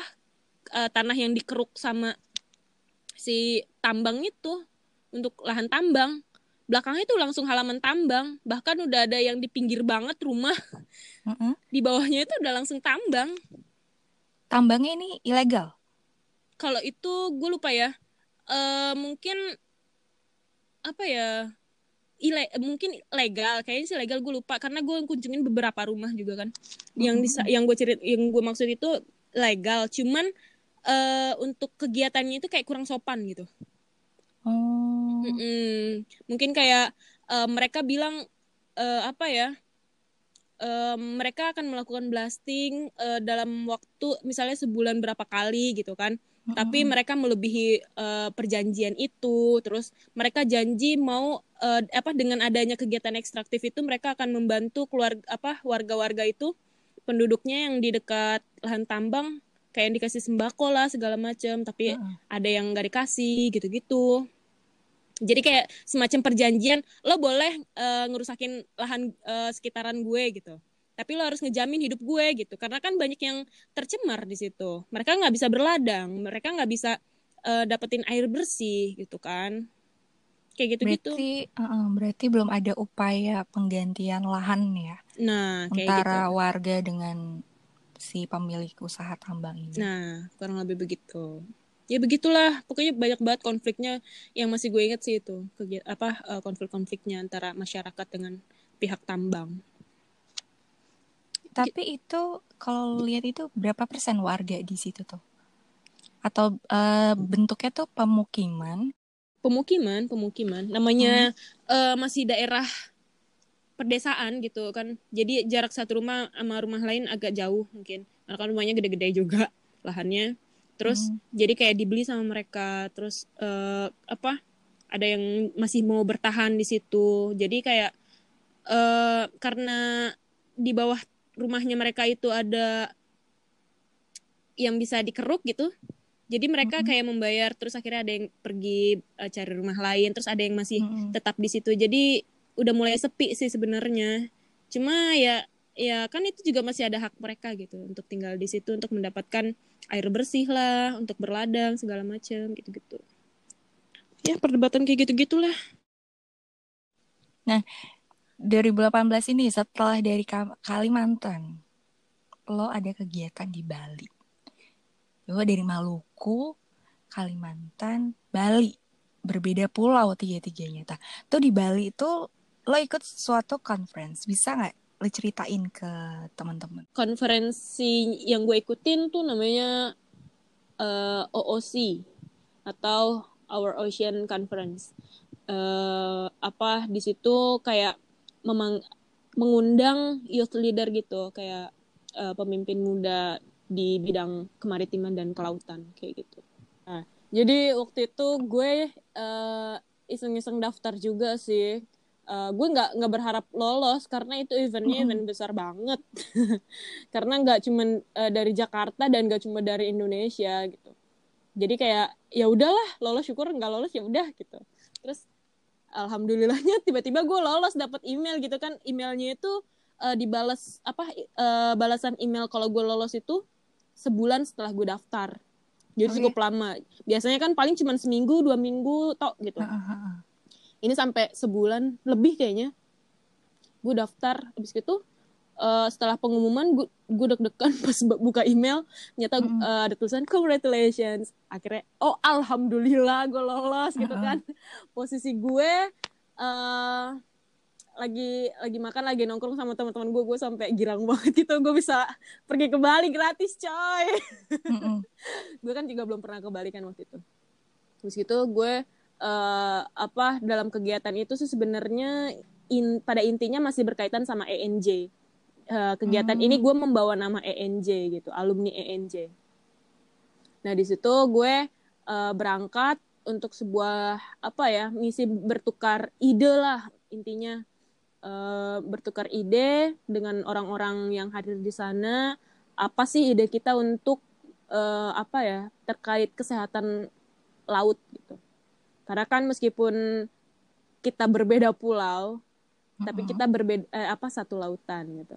uh, tanah yang dikeruk sama si tambang itu untuk lahan tambang. Belakangnya itu langsung halaman tambang. Bahkan udah ada yang di pinggir banget rumah. Mm -hmm. di bawahnya itu udah langsung tambang. Tambangnya ini ilegal? Kalau itu gue lupa ya. Uh, mungkin apa ya ile mungkin legal kayaknya sih legal gue lupa karena gue kunjungin beberapa rumah juga kan mm -hmm. yang bisa yang gue cerit yang gue maksud itu legal cuman uh, untuk kegiatannya itu kayak kurang sopan gitu. Oh. Mm-mm. Mungkin kayak uh, mereka bilang uh, apa ya? Uh, mereka akan melakukan blasting uh, dalam waktu misalnya sebulan berapa kali gitu kan. Mm-hmm. Tapi mereka melebihi uh, perjanjian itu. Terus mereka janji mau uh, apa dengan adanya kegiatan ekstraktif itu mereka akan membantu keluarga apa warga-warga itu penduduknya yang di dekat lahan tambang kayak yang dikasih sembako lah segala macam tapi uh ada yang nggak dikasih gitu-gitu jadi kayak semacam perjanjian lo boleh uh, ngerusakin lahan uh, sekitaran gue gitu tapi lo harus ngejamin hidup gue gitu karena kan banyak yang tercemar di situ mereka nggak bisa berladang mereka nggak bisa uh, dapetin air bersih gitu kan kayak gitu-gitu berarti uh, berarti belum ada upaya penggantian lahan ya nah kayak antara gitu. warga dengan si pemilik usaha tambang ini. Nah, kurang lebih begitu. Ya begitulah, pokoknya banyak banget konfliknya yang masih gue inget sih itu, apa uh, konflik-konfliknya antara masyarakat dengan pihak tambang. Tapi itu kalau lihat itu berapa persen warga di situ tuh? Atau uh, bentuknya tuh pemukiman? Pemukiman, pemukiman. Namanya hmm. uh, masih daerah pedesaan gitu kan jadi jarak satu rumah sama rumah lain agak jauh mungkin karena kan rumahnya gede-gede juga lahannya terus hmm. jadi kayak dibeli sama mereka terus uh, apa ada yang masih mau bertahan di situ jadi kayak uh, karena di bawah rumahnya mereka itu ada yang bisa dikeruk gitu. Jadi mereka -hmm. kayak membayar terus akhirnya ada yang pergi uh, cari rumah lain terus ada yang masih -hmm. tetap di situ. Jadi udah mulai sepi sih sebenarnya. Cuma ya ya kan itu juga masih ada hak mereka gitu untuk tinggal di situ untuk mendapatkan air bersih lah untuk berladang segala macam gitu gitu ya perdebatan kayak gitu gitulah nah 2018 ini setelah dari Kalimantan lo ada kegiatan di Bali. Lo dari Maluku Kalimantan Bali. Berbeda pulau tiga-tiganya. Tuh di Bali itu lo ikut suatu conference. Bisa nggak lo ceritain ke teman-teman? Konferensi yang gue ikutin tuh namanya uh, eh, OOC atau Our Ocean Conference. Uh, apa di situ kayak memang mengundang youth leader gitu kayak uh, pemimpin muda di bidang kemaritiman dan kelautan kayak gitu. Nah jadi waktu itu gue uh, iseng-iseng daftar juga sih. Uh, gue nggak nggak berharap lolos karena itu eventnya mm event besar banget. Karena nggak cuma uh, dari Jakarta dan nggak cuma dari Indonesia gitu. Jadi kayak ya udahlah lolos syukur nggak lolos ya udah gitu. Terus alhamdulillahnya tiba-tiba gue lolos dapat email gitu kan. Emailnya itu uh, dibalas apa uh, balasan email kalau gue lolos itu sebulan setelah gue daftar. Jadi okay. cukup lama. Biasanya kan paling cuma seminggu dua minggu tok gitu. Uh, -huh ini sampai sebulan lebih kayaknya. Gue daftar habis itu uh, setelah pengumuman gue gue deg-degan pas buka email ternyata hmm. uh, ada tulisan congratulations. Akhirnya oh alhamdulillah gue lolos gitu kan. Posisi gue uh, lagi lagi makan lagi nongkrong sama teman-teman gue gue sampai girang banget gitu. Gue bisa pergi ke Bali gratis coy. Gue kan juga belum pernah ke Bali kan waktu itu. Terus gitu gue uh, apa dalam kegiatan itu sih sebenarnya in, pada intinya masih berkaitan sama ENJ. Uh, kegiatan hmm. ini gue membawa nama ENJ gitu, alumni ENJ. Nah di situ gue uh, berangkat untuk sebuah apa ya misi bertukar ide lah intinya uh, bertukar ide dengan orang-orang yang hadir di sana. Apa sih ide kita untuk uh, apa ya terkait kesehatan laut gitu karena kan meskipun kita berbeda pulau, tapi kita berbeda eh, apa satu lautan gitu.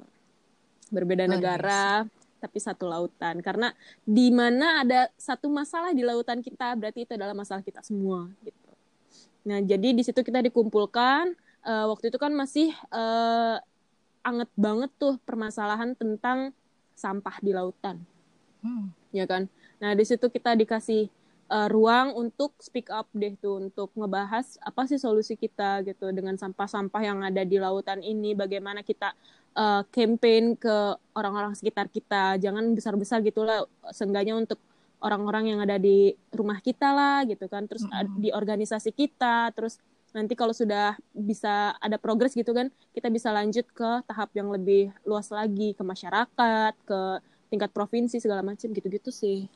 Berbeda oh, negara, yes. tapi satu lautan. Karena di mana ada satu masalah di lautan kita, berarti itu adalah masalah kita semua gitu. Nah, jadi di situ kita dikumpulkan uh, waktu itu kan masih uh, anget banget tuh permasalahan tentang sampah di lautan. Hmm. Ya kan? Nah, di situ kita dikasih uh, ruang untuk speak up deh tuh untuk ngebahas apa sih solusi kita gitu dengan sampah-sampah yang ada di lautan ini bagaimana kita uh, campaign ke orang-orang sekitar kita. Jangan besar-besar gitulah seenggaknya untuk orang-orang yang ada di rumah kita lah gitu kan. Terus Mm-mm. di organisasi kita terus nanti kalau sudah bisa ada progres gitu kan kita bisa lanjut ke tahap yang lebih luas lagi ke masyarakat ke tingkat provinsi segala macam gitu-gitu sih.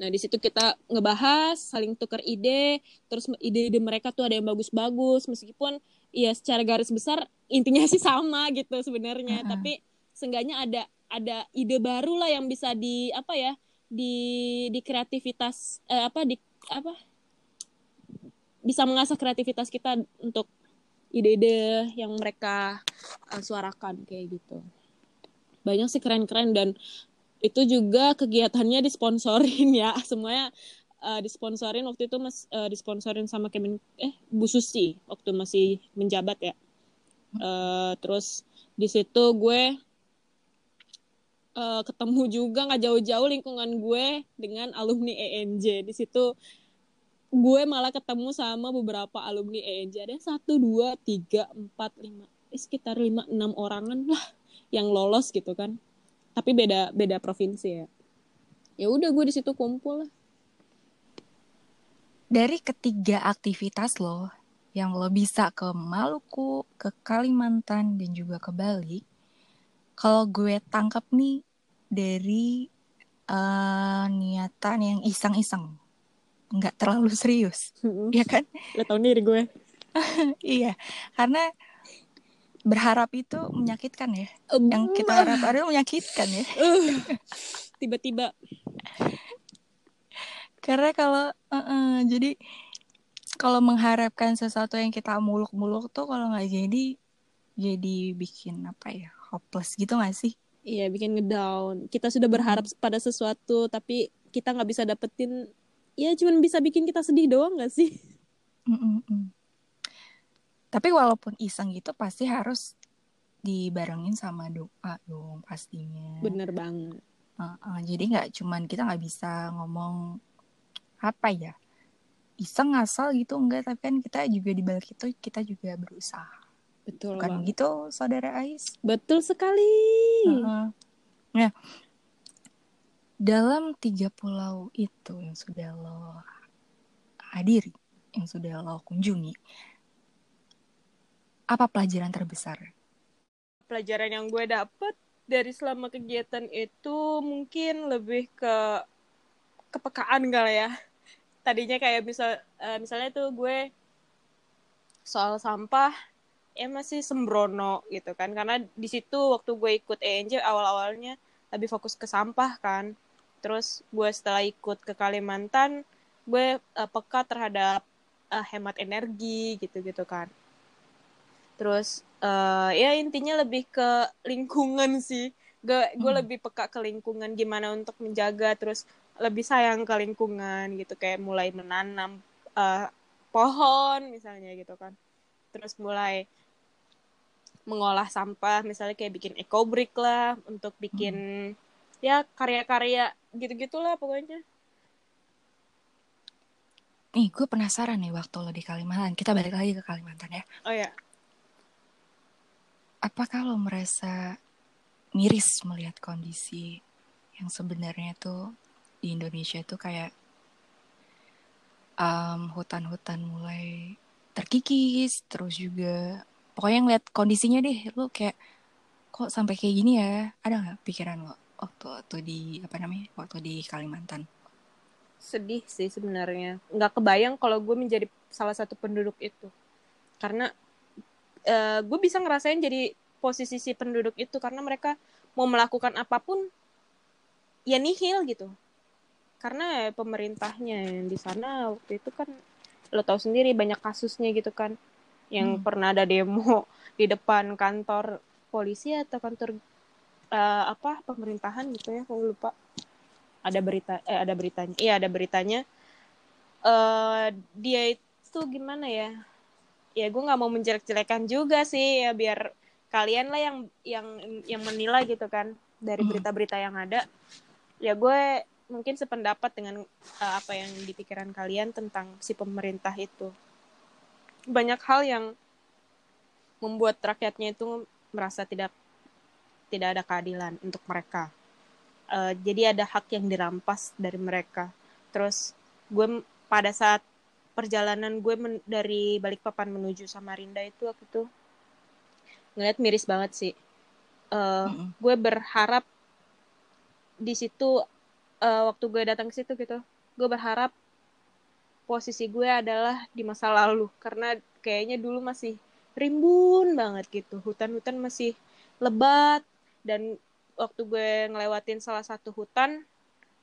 Nah di situ kita ngebahas saling tukar ide terus ide-ide mereka tuh ada yang bagus-bagus. Meskipun ya secara garis besar intinya sih sama gitu sebenarnya. Mm-mm. tapi seenggaknya ada ada ide baru lah yang bisa di apa ya di di kreativitas eh, apa di apa? Bisa mengasah kreativitas kita untuk ide-ide yang mereka uh, suarakan kayak gitu. Banyak sih keren-keren dan itu juga kegiatannya disponsorin ya. Semuanya uh, disponsorin waktu itu mas uh, disponsorin sama Kemen eh Bu Susi waktu masih menjabat ya. Uh, terus di situ gue uh, ketemu juga nggak jauh-jauh lingkungan gue dengan alumni ENJ di situ gue malah ketemu sama beberapa alumni ENJ ada satu dua tiga empat lima eh, sekitar lima enam orangan lah yang lolos gitu kan. Tapi beda beda provinsi ya. Ya udah gue di situ kumpul lah Dari ketiga aktivitas lo yang lo bisa ke Maluku, ke Kalimantan, dan juga ke Bali, kalau gue tangkap nih dari eh, niatan yang iseng-iseng, nggak terlalu serius, ya kan? lo tau diri gue iya, karena berharap itu menyakitkan ya. Yang kita harap ada menyakitkan ya. Uh, tiba-tiba Karena kalau eh, jadi kalau mengharapkan sesuatu yang kita muluk-muluk tuh kalau nggak jadi jadi bikin apa ya hopeless gitu nggak sih? Iya bikin ngedown. Kita sudah berharap pada sesuatu tapi kita nggak bisa dapetin. Ya cuman bisa bikin kita sedih doang gak sih? Mm-mm-mm. Tapi walaupun iseng gitu pasti harus dibarengin sama doa dong pastinya. Bener banget. Uh-uh, jadi nggak cuman kita nggak bisa ngomong apa ya iseng ngasal gitu enggak tapi kan kita juga di balik itu kita juga berusaha Betul kan gitu saudara Ais Betul sekali. Uh-uh. Nah, dalam tiga pulau itu yang sudah lo hadiri, yang sudah lo kunjungi, apa pelajaran terbesar? Pelajaran yang gue dapet dari selama kegiatan itu mungkin lebih ke kepekaan kali ya. Tadinya kayak misal eh, misalnya tuh gue soal sampah ya masih sembrono gitu kan. Karena di situ waktu gue ikut ENJ awal-awalnya lebih fokus ke sampah kan. Terus gue setelah ikut ke Kalimantan gue eh, peka terhadap eh, hemat energi gitu-gitu kan. Terus eh, ya intinya lebih ke lingkungan sih. Gue gue Hmm. lebih peka ke lingkungan gimana untuk menjaga. Terus lebih sayang ke lingkungan gitu kayak mulai menanam eh, pohon misalnya gitu kan terus mulai mengolah sampah misalnya kayak bikin eco brick lah untuk bikin ya karya-karya gitu-gitulah pokoknya Nih, gue penasaran nih waktu lo di Kalimantan. Kita balik lagi ke Kalimantan ya. oh ya Apakah lo merasa miris melihat kondisi yang sebenarnya tuh di Indonesia tuh kayak um, hutan-hutan mulai terkikis, terus juga pokoknya ngeliat kondisinya deh, lo kayak kok sampai kayak gini ya? Ada nggak pikiran lo waktu waktu di apa namanya waktu di Kalimantan? sedih sih sebenarnya nggak kebayang kalau gue menjadi salah satu penduduk itu karena eh, gue bisa ngerasain jadi posisi si penduduk itu karena mereka mau melakukan apa pun ya nihil gitu karena ya pemerintahnya yang di sana waktu itu kan lo tahu sendiri banyak kasusnya gitu kan. Yang Hmm. pernah ada demo di depan kantor polisi atau kantor eh, apa pemerintahan gitu ya kalau lupa. Ada berita eh ada beritanya iya ada beritanya. Eh dia itu gimana ya? Ya gue nggak mau menjelek-jelekan juga sih ya biar kalian lah yang yang yang menilai gitu kan dari Hmm. berita-berita yang ada. Ya gue mungkin sependapat dengan eh, apa yang di pikiran kalian tentang si pemerintah itu. Banyak hal yang membuat rakyatnya itu merasa tidak tidak ada keadilan untuk mereka. Uh, jadi ada hak yang dirampas dari mereka. Terus gue pada saat perjalanan gue men dari Balikpapan menuju Samarinda itu waktu itu ngeliat miris banget sih. Uh, mm -hmm. gue berharap di situ uh, waktu gue datang ke situ gitu gue berharap posisi gue adalah di masa lalu karena kayaknya dulu masih rimbun banget gitu hutan-hutan masih lebat dan waktu gue ngelewatin salah satu hutan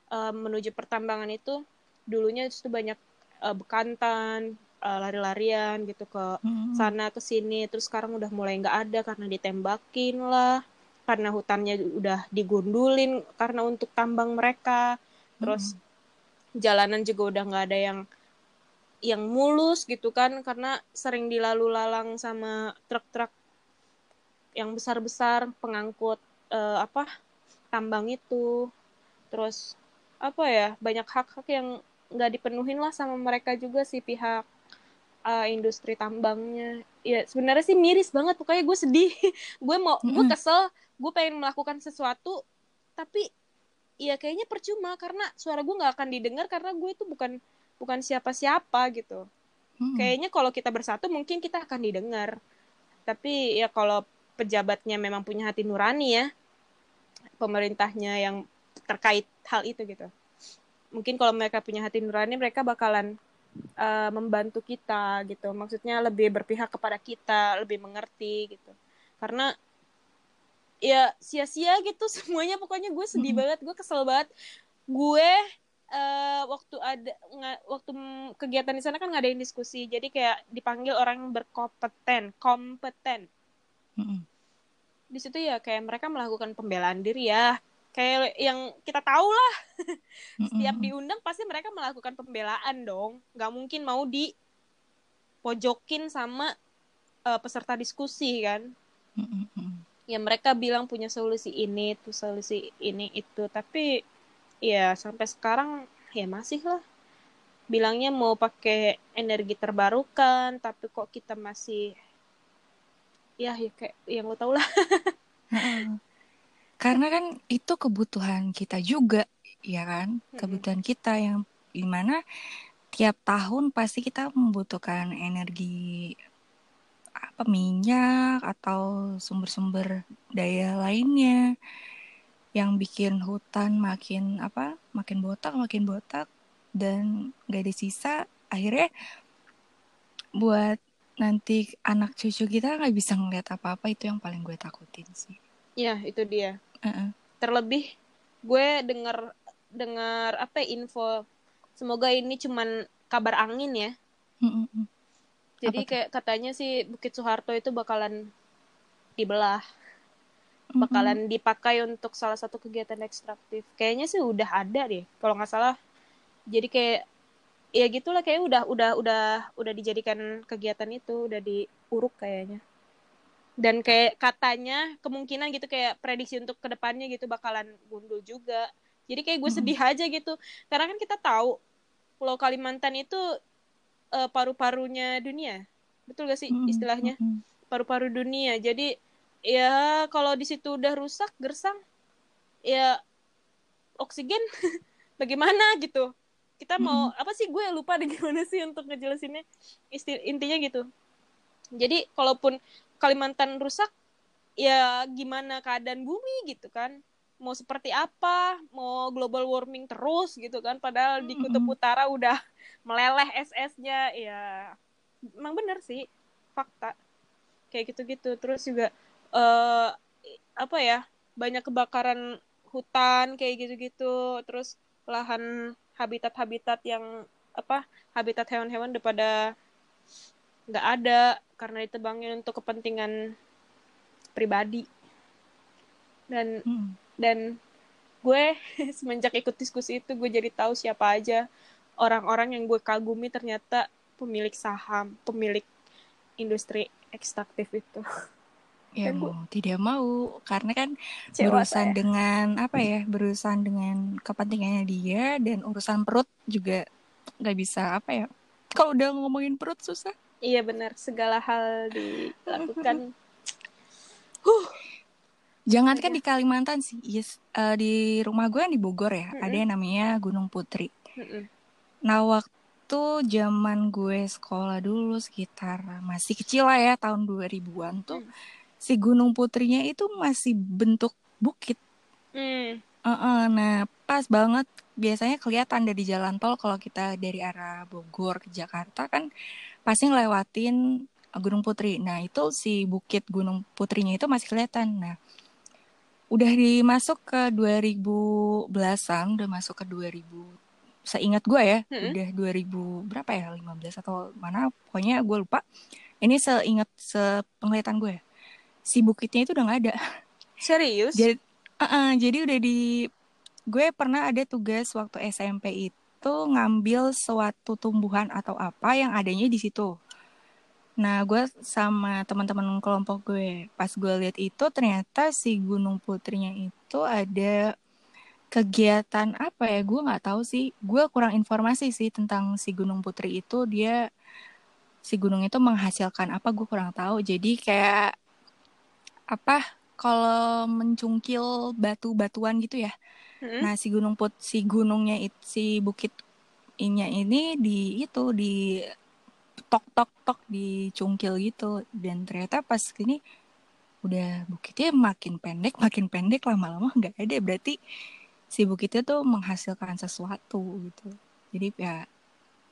uh, menuju pertambangan itu dulunya itu banyak uh, bekantan uh, lari-larian gitu ke hmm. sana ke sini terus sekarang udah mulai nggak ada karena ditembakin lah karena hutannya udah digundulin karena untuk tambang mereka terus hmm. jalanan juga udah nggak ada yang yang mulus gitu kan karena sering dilalu lalang sama truk-truk yang besar-besar pengangkut uh, apa tambang itu terus apa ya banyak hak-hak yang nggak dipenuhin lah sama mereka juga sih pihak uh, industri tambangnya ya sebenarnya sih miris banget pokoknya gue sedih gue mau mm -hmm. gue kesel gue pengen melakukan sesuatu tapi ya kayaknya percuma karena suara gue nggak akan didengar karena gue itu bukan bukan siapa-siapa gitu. Hmm. Kayaknya kalau kita bersatu mungkin kita akan didengar. Tapi ya kalau pejabatnya memang punya hati nurani ya, pemerintahnya yang terkait hal itu gitu. Mungkin kalau mereka punya hati nurani mereka bakalan uh, membantu kita gitu. Maksudnya lebih berpihak kepada kita, lebih mengerti gitu. Karena ya sia-sia gitu semuanya pokoknya gue sedih hmm. banget, gue kesel banget. Gue uh, waktu ada nggak waktu kegiatan di sana kan nggak ada yang diskusi jadi kayak dipanggil orang yang berkompeten kompeten mm-hmm. di situ ya kayak mereka melakukan pembelaan diri ya kayak yang kita tahu lah setiap diundang pasti mereka melakukan pembelaan dong nggak mungkin mau di pojokin sama uh, peserta diskusi kan mm-hmm. Ya mereka bilang punya solusi ini tuh solusi ini itu. Tapi ya sampai sekarang ya masih lah. Bilangnya mau pakai energi terbarukan tapi kok kita masih ya ya kayak yang lo tau lah. Karena kan itu kebutuhan kita juga ya kan? Kebutuhan kita yang di mana tiap tahun pasti kita membutuhkan energi apa minyak atau sumber-sumber daya lainnya yang bikin hutan makin apa makin botak makin botak dan gak ada sisa akhirnya buat nanti anak cucu kita nggak bisa ngeliat apa-apa itu yang paling gue takutin sih ya itu dia uh-uh. terlebih gue dengar dengar apa ya, info semoga ini cuman kabar angin ya uh-uh. Jadi apa kayak katanya sih Bukit Soeharto itu bakalan dibelah bakalan dipakai untuk salah satu kegiatan ekstraktif. Kayaknya sih udah ada deh, kalau nggak salah. Jadi kayak ya gitulah kayak udah udah udah udah dijadikan kegiatan itu udah diuruk kayaknya. Dan kayak katanya kemungkinan gitu kayak prediksi untuk ke depannya gitu bakalan gundul juga. Jadi kayak gue sedih aja gitu. Karena kan kita tahu Pulau Kalimantan itu uh, paru-parunya dunia. Betul gak sih istilahnya? Paru-paru dunia. Jadi ya kalau di situ udah rusak gersang ya oksigen bagaimana gitu kita mau hmm. apa sih gue lupa deh gimana sih untuk ngejelasinnya Istil intinya gitu jadi kalaupun Kalimantan rusak ya gimana keadaan bumi gitu kan mau seperti apa mau global warming terus gitu kan padahal di kutub utara udah meleleh SS-nya ya emang bener sih fakta. Kayak gitu-gitu. Terus juga uh, apa ya banyak kebakaran hutan kayak gitu-gitu. Terus lahan habitat-habitat yang apa habitat hewan-hewan daripada nggak ada karena ditebangin untuk kepentingan pribadi. Dan hmm. Dan gue semenjak ikut diskusi itu gue jadi tahu siapa aja orang-orang yang gue kagumi ternyata pemilik saham pemilik industri ekstraktif itu Ya mau tidak mau karena kan berurusan ya. dengan apa ya berurusan dengan kepentingannya dia dan urusan perut juga nggak bisa apa ya kalau udah ngomongin perut susah. Iya benar segala hal dilakukan. huh. Jangankan di Kalimantan sih, yes, uh, di rumah gue yang di Bogor ya, Mm-mm. ada yang namanya Gunung Putri. Mm-mm. Nah, waktu zaman gue sekolah dulu sekitar masih kecil lah ya, tahun 2000-an tuh, Hmm. si Gunung Putrinya itu masih bentuk bukit. Hmm. Uh-uh, nah, pas banget biasanya kelihatan dari jalan tol kalau kita dari arah Bogor ke Jakarta kan pasti ngelewatin Gunung Putri. Nah, itu si bukit Gunung Putrinya itu masih kelihatan. Nah, udah dimasuk ke 2010-an, udah masuk ke 2000 seingat gue ya, Mm-mm. udah 2000 berapa ya? 15 atau mana? Pokoknya gue lupa. Ini seingat sepenglihatan gue. ya. Si bukitnya itu udah nggak ada. Serius? Jadi, uh-uh, jadi udah di gue pernah ada tugas waktu SMP itu ngambil suatu tumbuhan atau apa yang adanya di situ. Nah, gue sama teman-teman kelompok gue pas gue lihat itu ternyata si Gunung Putrinya itu ada kegiatan apa ya? Gue nggak tahu sih. Gue kurang informasi sih tentang si Gunung Putri itu. Dia si gunung itu menghasilkan apa? Gue kurang tahu. Jadi kayak apa? Kalau mencungkil batu-batuan gitu ya. Mm-mm. Nah, si gunung put si gunungnya si bukit inya ini di itu di tok tok tok dicungkil gitu. Dan ternyata pas ini udah bukitnya makin pendek makin pendek lama-lama nggak ada. Berarti si bukitnya tuh menghasilkan sesuatu gitu. Jadi ya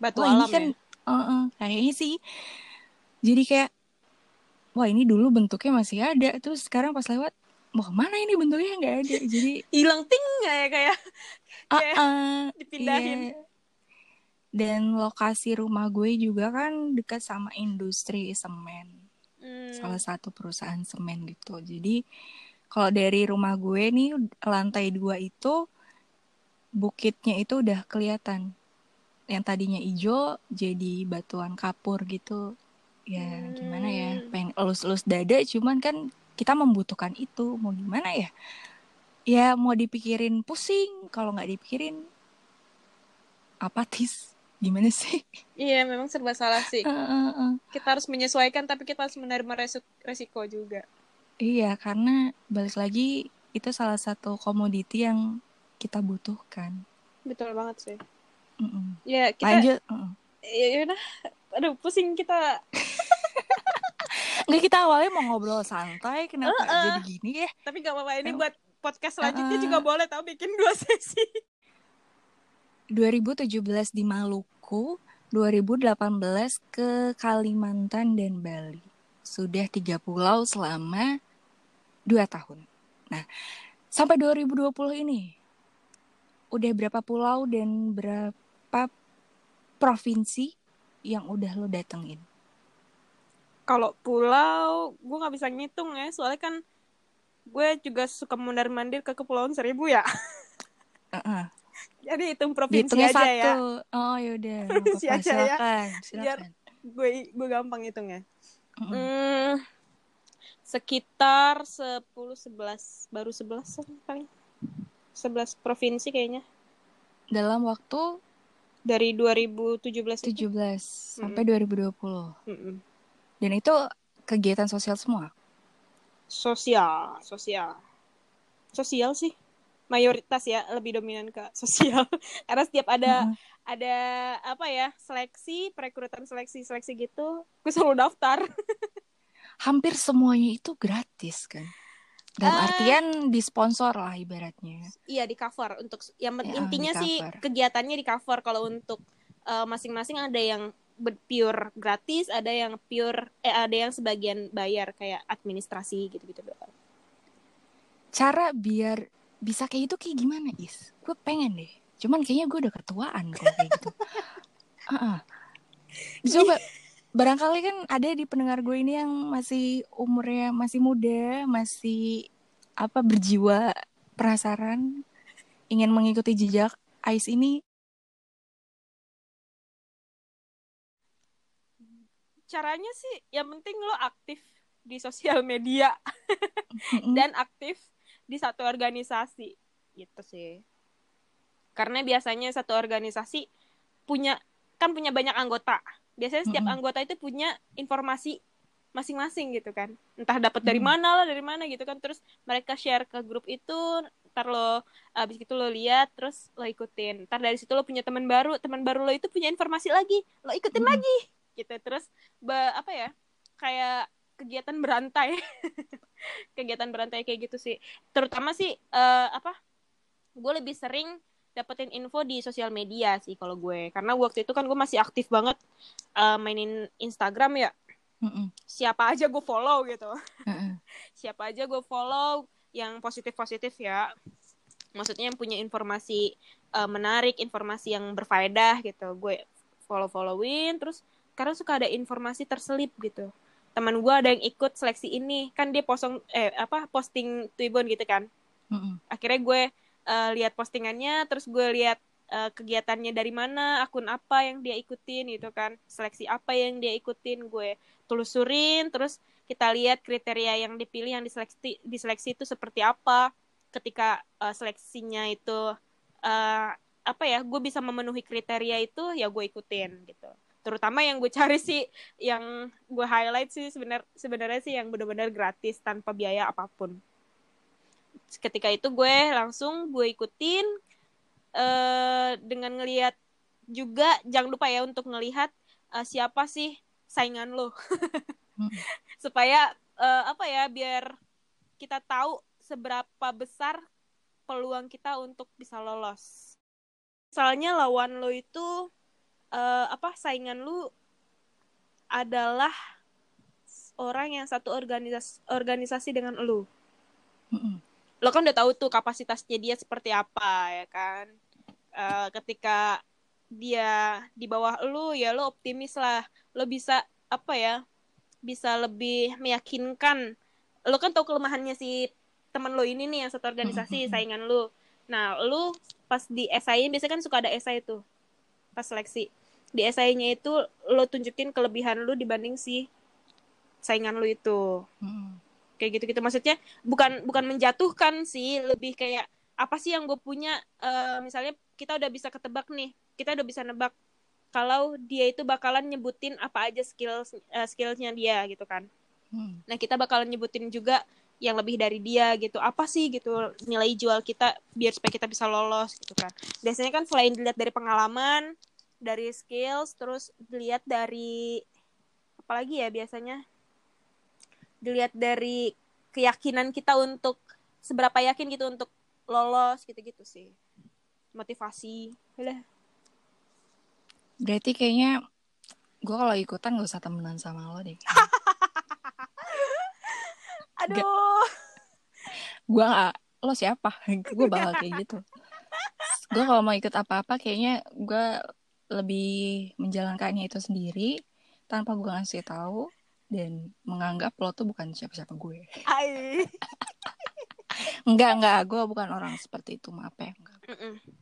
Batu wah ini alam kan ya? eh-eh, kayaknya sih. Jadi kayak wah ini dulu bentuknya masih ada. Terus sekarang pas lewat wah mana ini bentuknya? Nggak ada. Jadi Hilang ting nggak ya kayak? Kayak ah dipindahin. Iya. Dan lokasi rumah gue juga kan dekat sama industri semen, Hmm. salah satu perusahaan semen gitu. Jadi kalau dari rumah gue nih lantai dua itu bukitnya itu udah kelihatan. Yang tadinya hijau jadi batuan kapur gitu. Ya gimana ya, Hmm. pengen elus-elus dada cuman kan kita membutuhkan itu. Mau gimana ya? Ya mau dipikirin pusing, kalau nggak dipikirin apatis. Gimana sih? Iya, memang serba salah sih. Eh, eh, eh. Kita harus menyesuaikan, tapi kita harus menerima resiko juga. Iya, karena balik lagi itu salah satu komoditi yang kita butuhkan. Betul banget sih. Mm-mm. Ya, kita... Lanjut. mm-mm. Ya, yaudah. Aduh, pusing kita. Nggak kita awalnya mau ngobrol santai, kenapa Eh, eh. jadi gini ya? Tapi gak apa-apa. Ini buat podcast selanjutnya eh. juga boleh tau bikin dua sesi. 2017 di Maluku, 2018 ke Kalimantan dan Bali. Sudah tiga pulau selama dua tahun. Nah, sampai 2020 ini, udah berapa pulau dan berapa provinsi yang udah lo datengin? Kalau pulau, gue nggak bisa ngitung ya. Soalnya kan gue juga suka mondar-mandir ke Kepulauan Seribu ya. Heeh. Jadi hitung provinsi Dihitungnya aja satu. ya. Oh yaudah, Provinsi apa-apa. aja ya. silakan, Biar- silakan. Gue gue gampang hitungnya. Mm-mm. Hmm, sekitar 10 11 baru 11 paling. 11 provinsi kayaknya Dalam waktu dari 2017 itu. 17 sampai 2020. Mm-mm. Dan itu kegiatan sosial semua. Sosial, sosial. Sosial sih. Mayoritas ya lebih dominan ke sosial. Karena setiap ada Heeh. ada apa ya, seleksi, perekrutan seleksi, seleksi gitu, gue selalu daftar. Hampir semuanya itu gratis kan. Dalam Eh. artian disponsor lah ibaratnya. Iya di cover untuk yang Ya, intinya sih kegiatannya di cover kalau untuk eh, masing-masing ada yang pure gratis, ada yang pure eh ada yang sebagian bayar kayak administrasi gitu-gitu doang. Cara biar bisa kayak itu kayak gimana Is? Gue pengen deh. Cuman kayaknya gue udah ketuaan kalau kayak gitu. Heeh. Coba barangkali kan ada di pendengar gue ini yang masih umurnya masih muda, masih apa berjiwa penasaran, ingin mengikuti jejak Ais ini. Caranya sih yang penting lo aktif di sosial media dan aktif di satu organisasi gitu sih. Karena biasanya satu organisasi punya kan punya banyak anggota. Biasanya setiap Mm-mm. anggota itu punya informasi masing-masing gitu kan entah dapat dari Hmm. mana lah dari mana gitu kan terus mereka share ke grup itu ntar lo abis itu lo lihat terus lo ikutin ntar dari situ lo punya teman baru teman baru lo itu punya informasi lagi lo ikutin Hmm. lagi gitu terus ba- apa ya kayak kegiatan berantai. Kegiatan berantai kayak gitu sih. Terutama sih eh, apa gue lebih sering dapetin info di sosial media sih kalau gue. Karena waktu itu kan gue masih aktif banget eh, mainin Instagram ya. Mm-mm. siapa aja gue follow gitu. Mm-mm. siapa aja gue follow yang positif positif ya. Maksudnya yang punya informasi eh, menarik informasi yang berfaedah gitu. Gue follow followin terus karena suka ada informasi terselip gitu teman gue ada yang ikut seleksi ini. Kan dia posong eh apa posting Twibbon gitu kan. Mm-mm. akhirnya gue eh, lihat postingannya terus gue lihat eh, kegiatannya dari mana akun apa yang dia ikutin gitu kan. Seleksi apa yang dia ikutin gue telusurin. Terus kita lihat kriteria yang dipilih yang diseleksi diseleksi itu seperti apa. Ketika eh, seleksinya itu eh, apa ya gue bisa memenuhi kriteria itu ya gue ikutin gitu terutama yang gue cari sih yang gue highlight sih sebenar sebenarnya sih yang benar-benar gratis tanpa biaya apa pun. Ketika itu gue langsung gue ikutin eh dengan ngelihat juga jangan lupa ya untuk ngelihat eh, siapa sih saingan lo. Mm. supaya eh, apa ya biar kita tahu seberapa besar peluang kita untuk bisa lolos. Soalnya lawan lo itu eh, apa saingan lu adalah orang yang satu organisasi organisasi dengan lu. Mm-mm. lo kan udah tahu tuh kapasitasnya dia seperti apa ya kan? Eh, ketika dia di bawah lu ya lo optimis lah. Lo bisa apa ya bisa lebih meyakinkan. Lo kan tahu kelemahannya si teman lo ini nih yang satu organisasi Mm-mm. saingan lu. Nah lu pas di SI biasanya kan suka ada SI tuh pas seleksi di SI-nya itu lo tunjukin kelebihan lu dibanding si saingan lu itu. Mm-mm. kayak gitu gitu maksudnya bukan bukan menjatuhkan sih. Lebih kayak apa sih yang gue punya? Eh, misalnya kita udah bisa ketebak nih. Kita udah bisa nebak kalau dia itu bakalan nyebutin apa aja skill eh, skillsnya dia gitu kan. Mm. nah kita bakalan nyebutin juga yang lebih dari dia gitu. Apa sih gitu nilai jual kita biar supaya kita bisa lolos gitu kan. Biasanya kan selain dilihat dari pengalaman dari skills terus dilihat dari apalagi ya biasanya dilihat dari keyakinan kita untuk seberapa yakin gitu untuk lolos gitu-gitu sih motivasi udah Berarti kayaknya gue kalau ikutan gak usah temenan sama lo deh. aduh gue gak, lo siapa? gue bakal kayak gitu. Gue kalau mau ikut apa-apa kayaknya gue lebih menjalankannya itu sendiri tanpa gue ngasih tahu dan menganggap lo tuh bukan siapa-siapa gue. Ai. Enggak, enggak, gue bukan orang seperti itu, maaf ya. Enggak.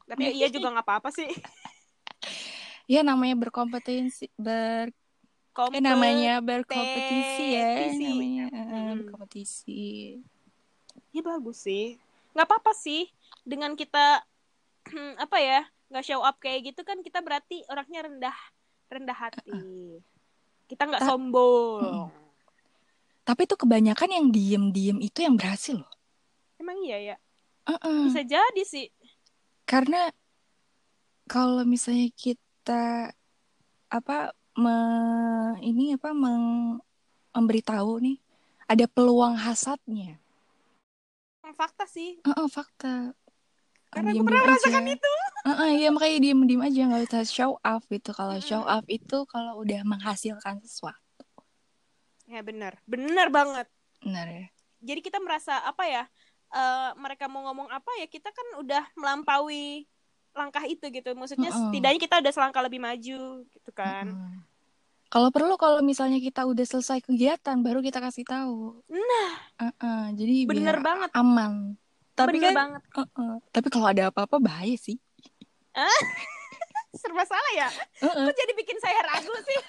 Tapi ya iya juga nggak apa-apa sih Ya namanya berkompetensi, ber Kompet- eh, namanya berkompetisi ya, Kompetisi. namanya eh, Mm. berkompetisi. ya bagus sih nggak apa-apa sih dengan kita apa ya nggak show up kayak gitu kan kita berarti orangnya rendah rendah hati kita nggak Ta- sombong Tapi tuh kebanyakan yang diem-diem itu yang berhasil loh. emang iya ya Heeh. bisa jadi sih Karena kalau misalnya kita apa me- ini apa meng, memberitahu nih ada peluang hasadnya. Fakta sih Heeh, fakta. karena Diem-diem pernah aja. merasakan itu Heeh, iya makanya diem-diem aja nggak usah show off gitu. Kalau Mm-mm. show off itu kalau udah menghasilkan sesuatu. ya benar benar banget Benar ya? jadi kita merasa apa ya eh, mereka mau ngomong apa ya kita kan udah melampaui langkah itu gitu maksudnya Mm-mm. setidaknya kita udah selangkah lebih maju gitu kan Heeh. Kalau perlu kalau misalnya kita udah selesai kegiatan baru kita kasih tahu. nah Heeh, jadi bener banget aman. Tapi bener kan banget Heeh. Tapi kalau ada apa-apa bahaya sih. serba salah ya Heeh. kok jadi bikin saya ragu sih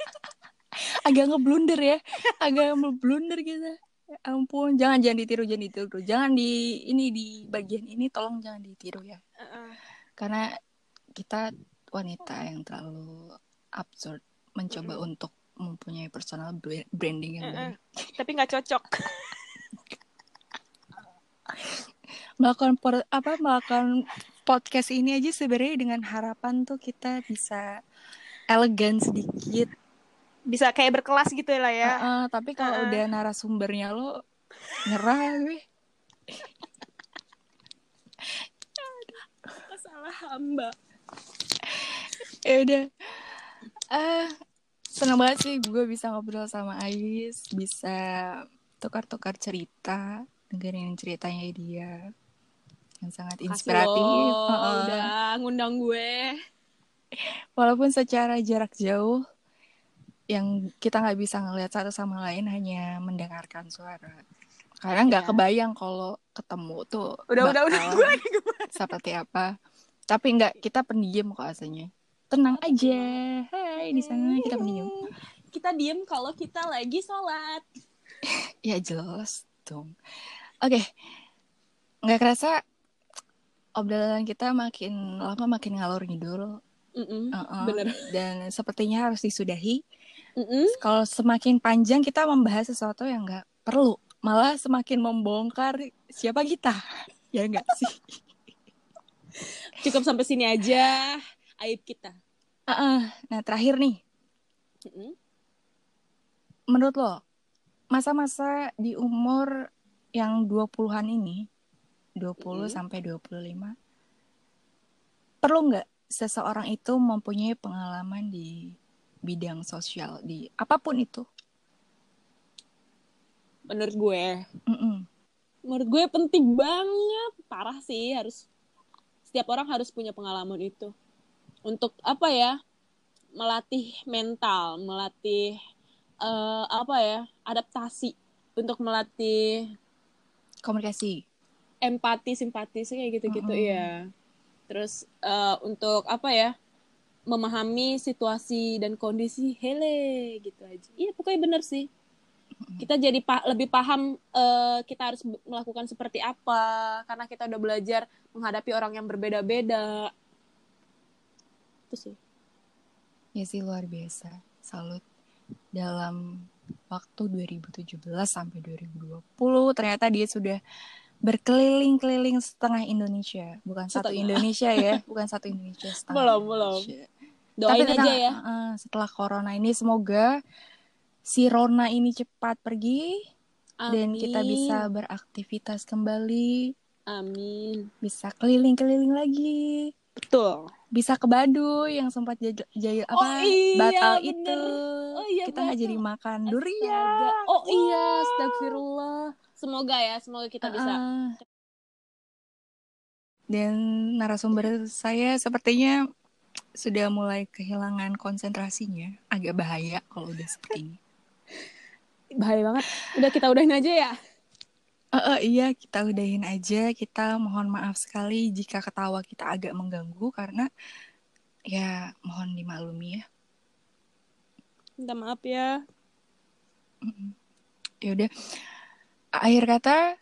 Agak ngeblunder ya. Agak ngeblunder gitu. Ya ampun, jangan jangan ditiru, jangan ditiru. Jangan di ini di bagian ini tolong jangan ditiru ya. Heeh. Karena kita wanita yang terlalu absurd mencoba Mm-mm. untuk mempunyai personal branding yang baik. Tapi nggak cocok. melakukan apa melakukan podcast ini aja sebenarnya dengan harapan tuh kita bisa elegan sedikit. Bisa kayak berkelas gitu lah ya uh, uh, tapi kalau uh. udah narasumbernya lo nyerah gue. Salah hamba. Ya udah. Uh, seneng banget sih gue bisa ngobrol sama Ais bisa tukar-tukar cerita dengerin ceritanya dia yang sangat inspiratif. Loh, uh, udah ngundang gue. Walaupun secara jarak jauh yang kita nggak bisa ngelihat satu sama lain hanya mendengarkan suara. Karena nggak ya. kebayang kalau ketemu tuh udah udah udah gue lagi seperti apa. Tapi nggak kita pendiam kok aslinya. Tenang aja. Hai di sana kita pendiam. Kita diem kalau kita lagi sholat. ya jelas dong. Oke. Okay. Nggak kerasa obrolan kita makin lama makin ngalor ngidul. Mm -mm, uh -uh. Bener. Dan sepertinya harus disudahi. Mm -mm. Kalau semakin panjang kita membahas sesuatu yang nggak perlu, malah semakin membongkar siapa kita, ya nggak sih? Cukup sampai sini aja aib kita. Uh -uh. Nah terakhir nih, mm -mm. menurut lo masa-masa di umur yang 20-an ini 20 hmm. sampai 25 perlu nggak seseorang itu mempunyai pengalaman di bidang sosial di apa pun itu? Menurut gue. Mm -mm. menurut gue penting banget. Parah sih harus setiap orang harus punya pengalaman itu. Untuk apa ya? Melatih mental melatih uh, apa ya? Adaptasi untuk melatih komunikasi empati simpati sih kayak gitu-gitu mm -hmm. ya terus uh, untuk apa ya memahami situasi dan kondisi hele gitu aja. Iya pokoknya bener sih. Kita jadi pa lebih paham uh, kita harus melakukan seperti apa karena kita udah belajar menghadapi orang yang berbeda-beda. Itu sih. Ya sih luar biasa. Salut. Dalam waktu 2017 sampai 2020 ternyata dia sudah berkeliling-keliling setengah Indonesia, bukan setengah. satu Indonesia ya, bukan satu Indonesia setengah. Belum, belum. Doain Tapi aja ya. Uh, setelah corona ini semoga si Rona ini cepat pergi Amin. dan kita bisa beraktivitas kembali. Amin. Bisa keliling-keliling lagi. Betul. Bisa ke Baduy yang sempat jaya apa oh, iya, batal bener. itu. Oh, iya, kita nggak jadi makan durian. Oh iya, astagfirullah semoga ya semoga kita bisa uh, dan narasumber saya sepertinya sudah mulai kehilangan konsentrasinya agak bahaya kalau udah seperti ini bahaya banget udah kita udahin aja ya Uh, uh, iya, kita udahin aja. Kita mohon maaf sekali jika ketawa kita agak mengganggu karena ya mohon dimaklumi ya. Minta maaf ya. Ya udah. Akhir kata,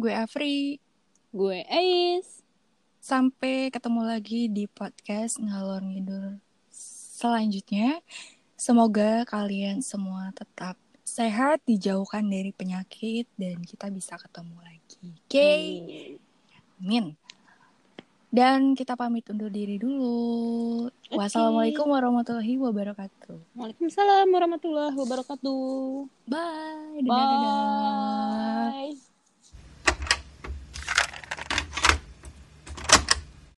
gue Afri. Gue Ais. Sampai ketemu lagi di podcast Ngalor Ngidur selanjutnya. Semoga kalian semua tetap sehat, dijauhkan dari penyakit, dan kita bisa ketemu lagi. Oke? Okay? Amin. Dan kita pamit undur diri dulu. Okay. Wassalamualaikum warahmatullahi wabarakatuh. Waalaikumsalam warahmatullahi wabarakatuh. Bye. Dadah, Bye. Dadah.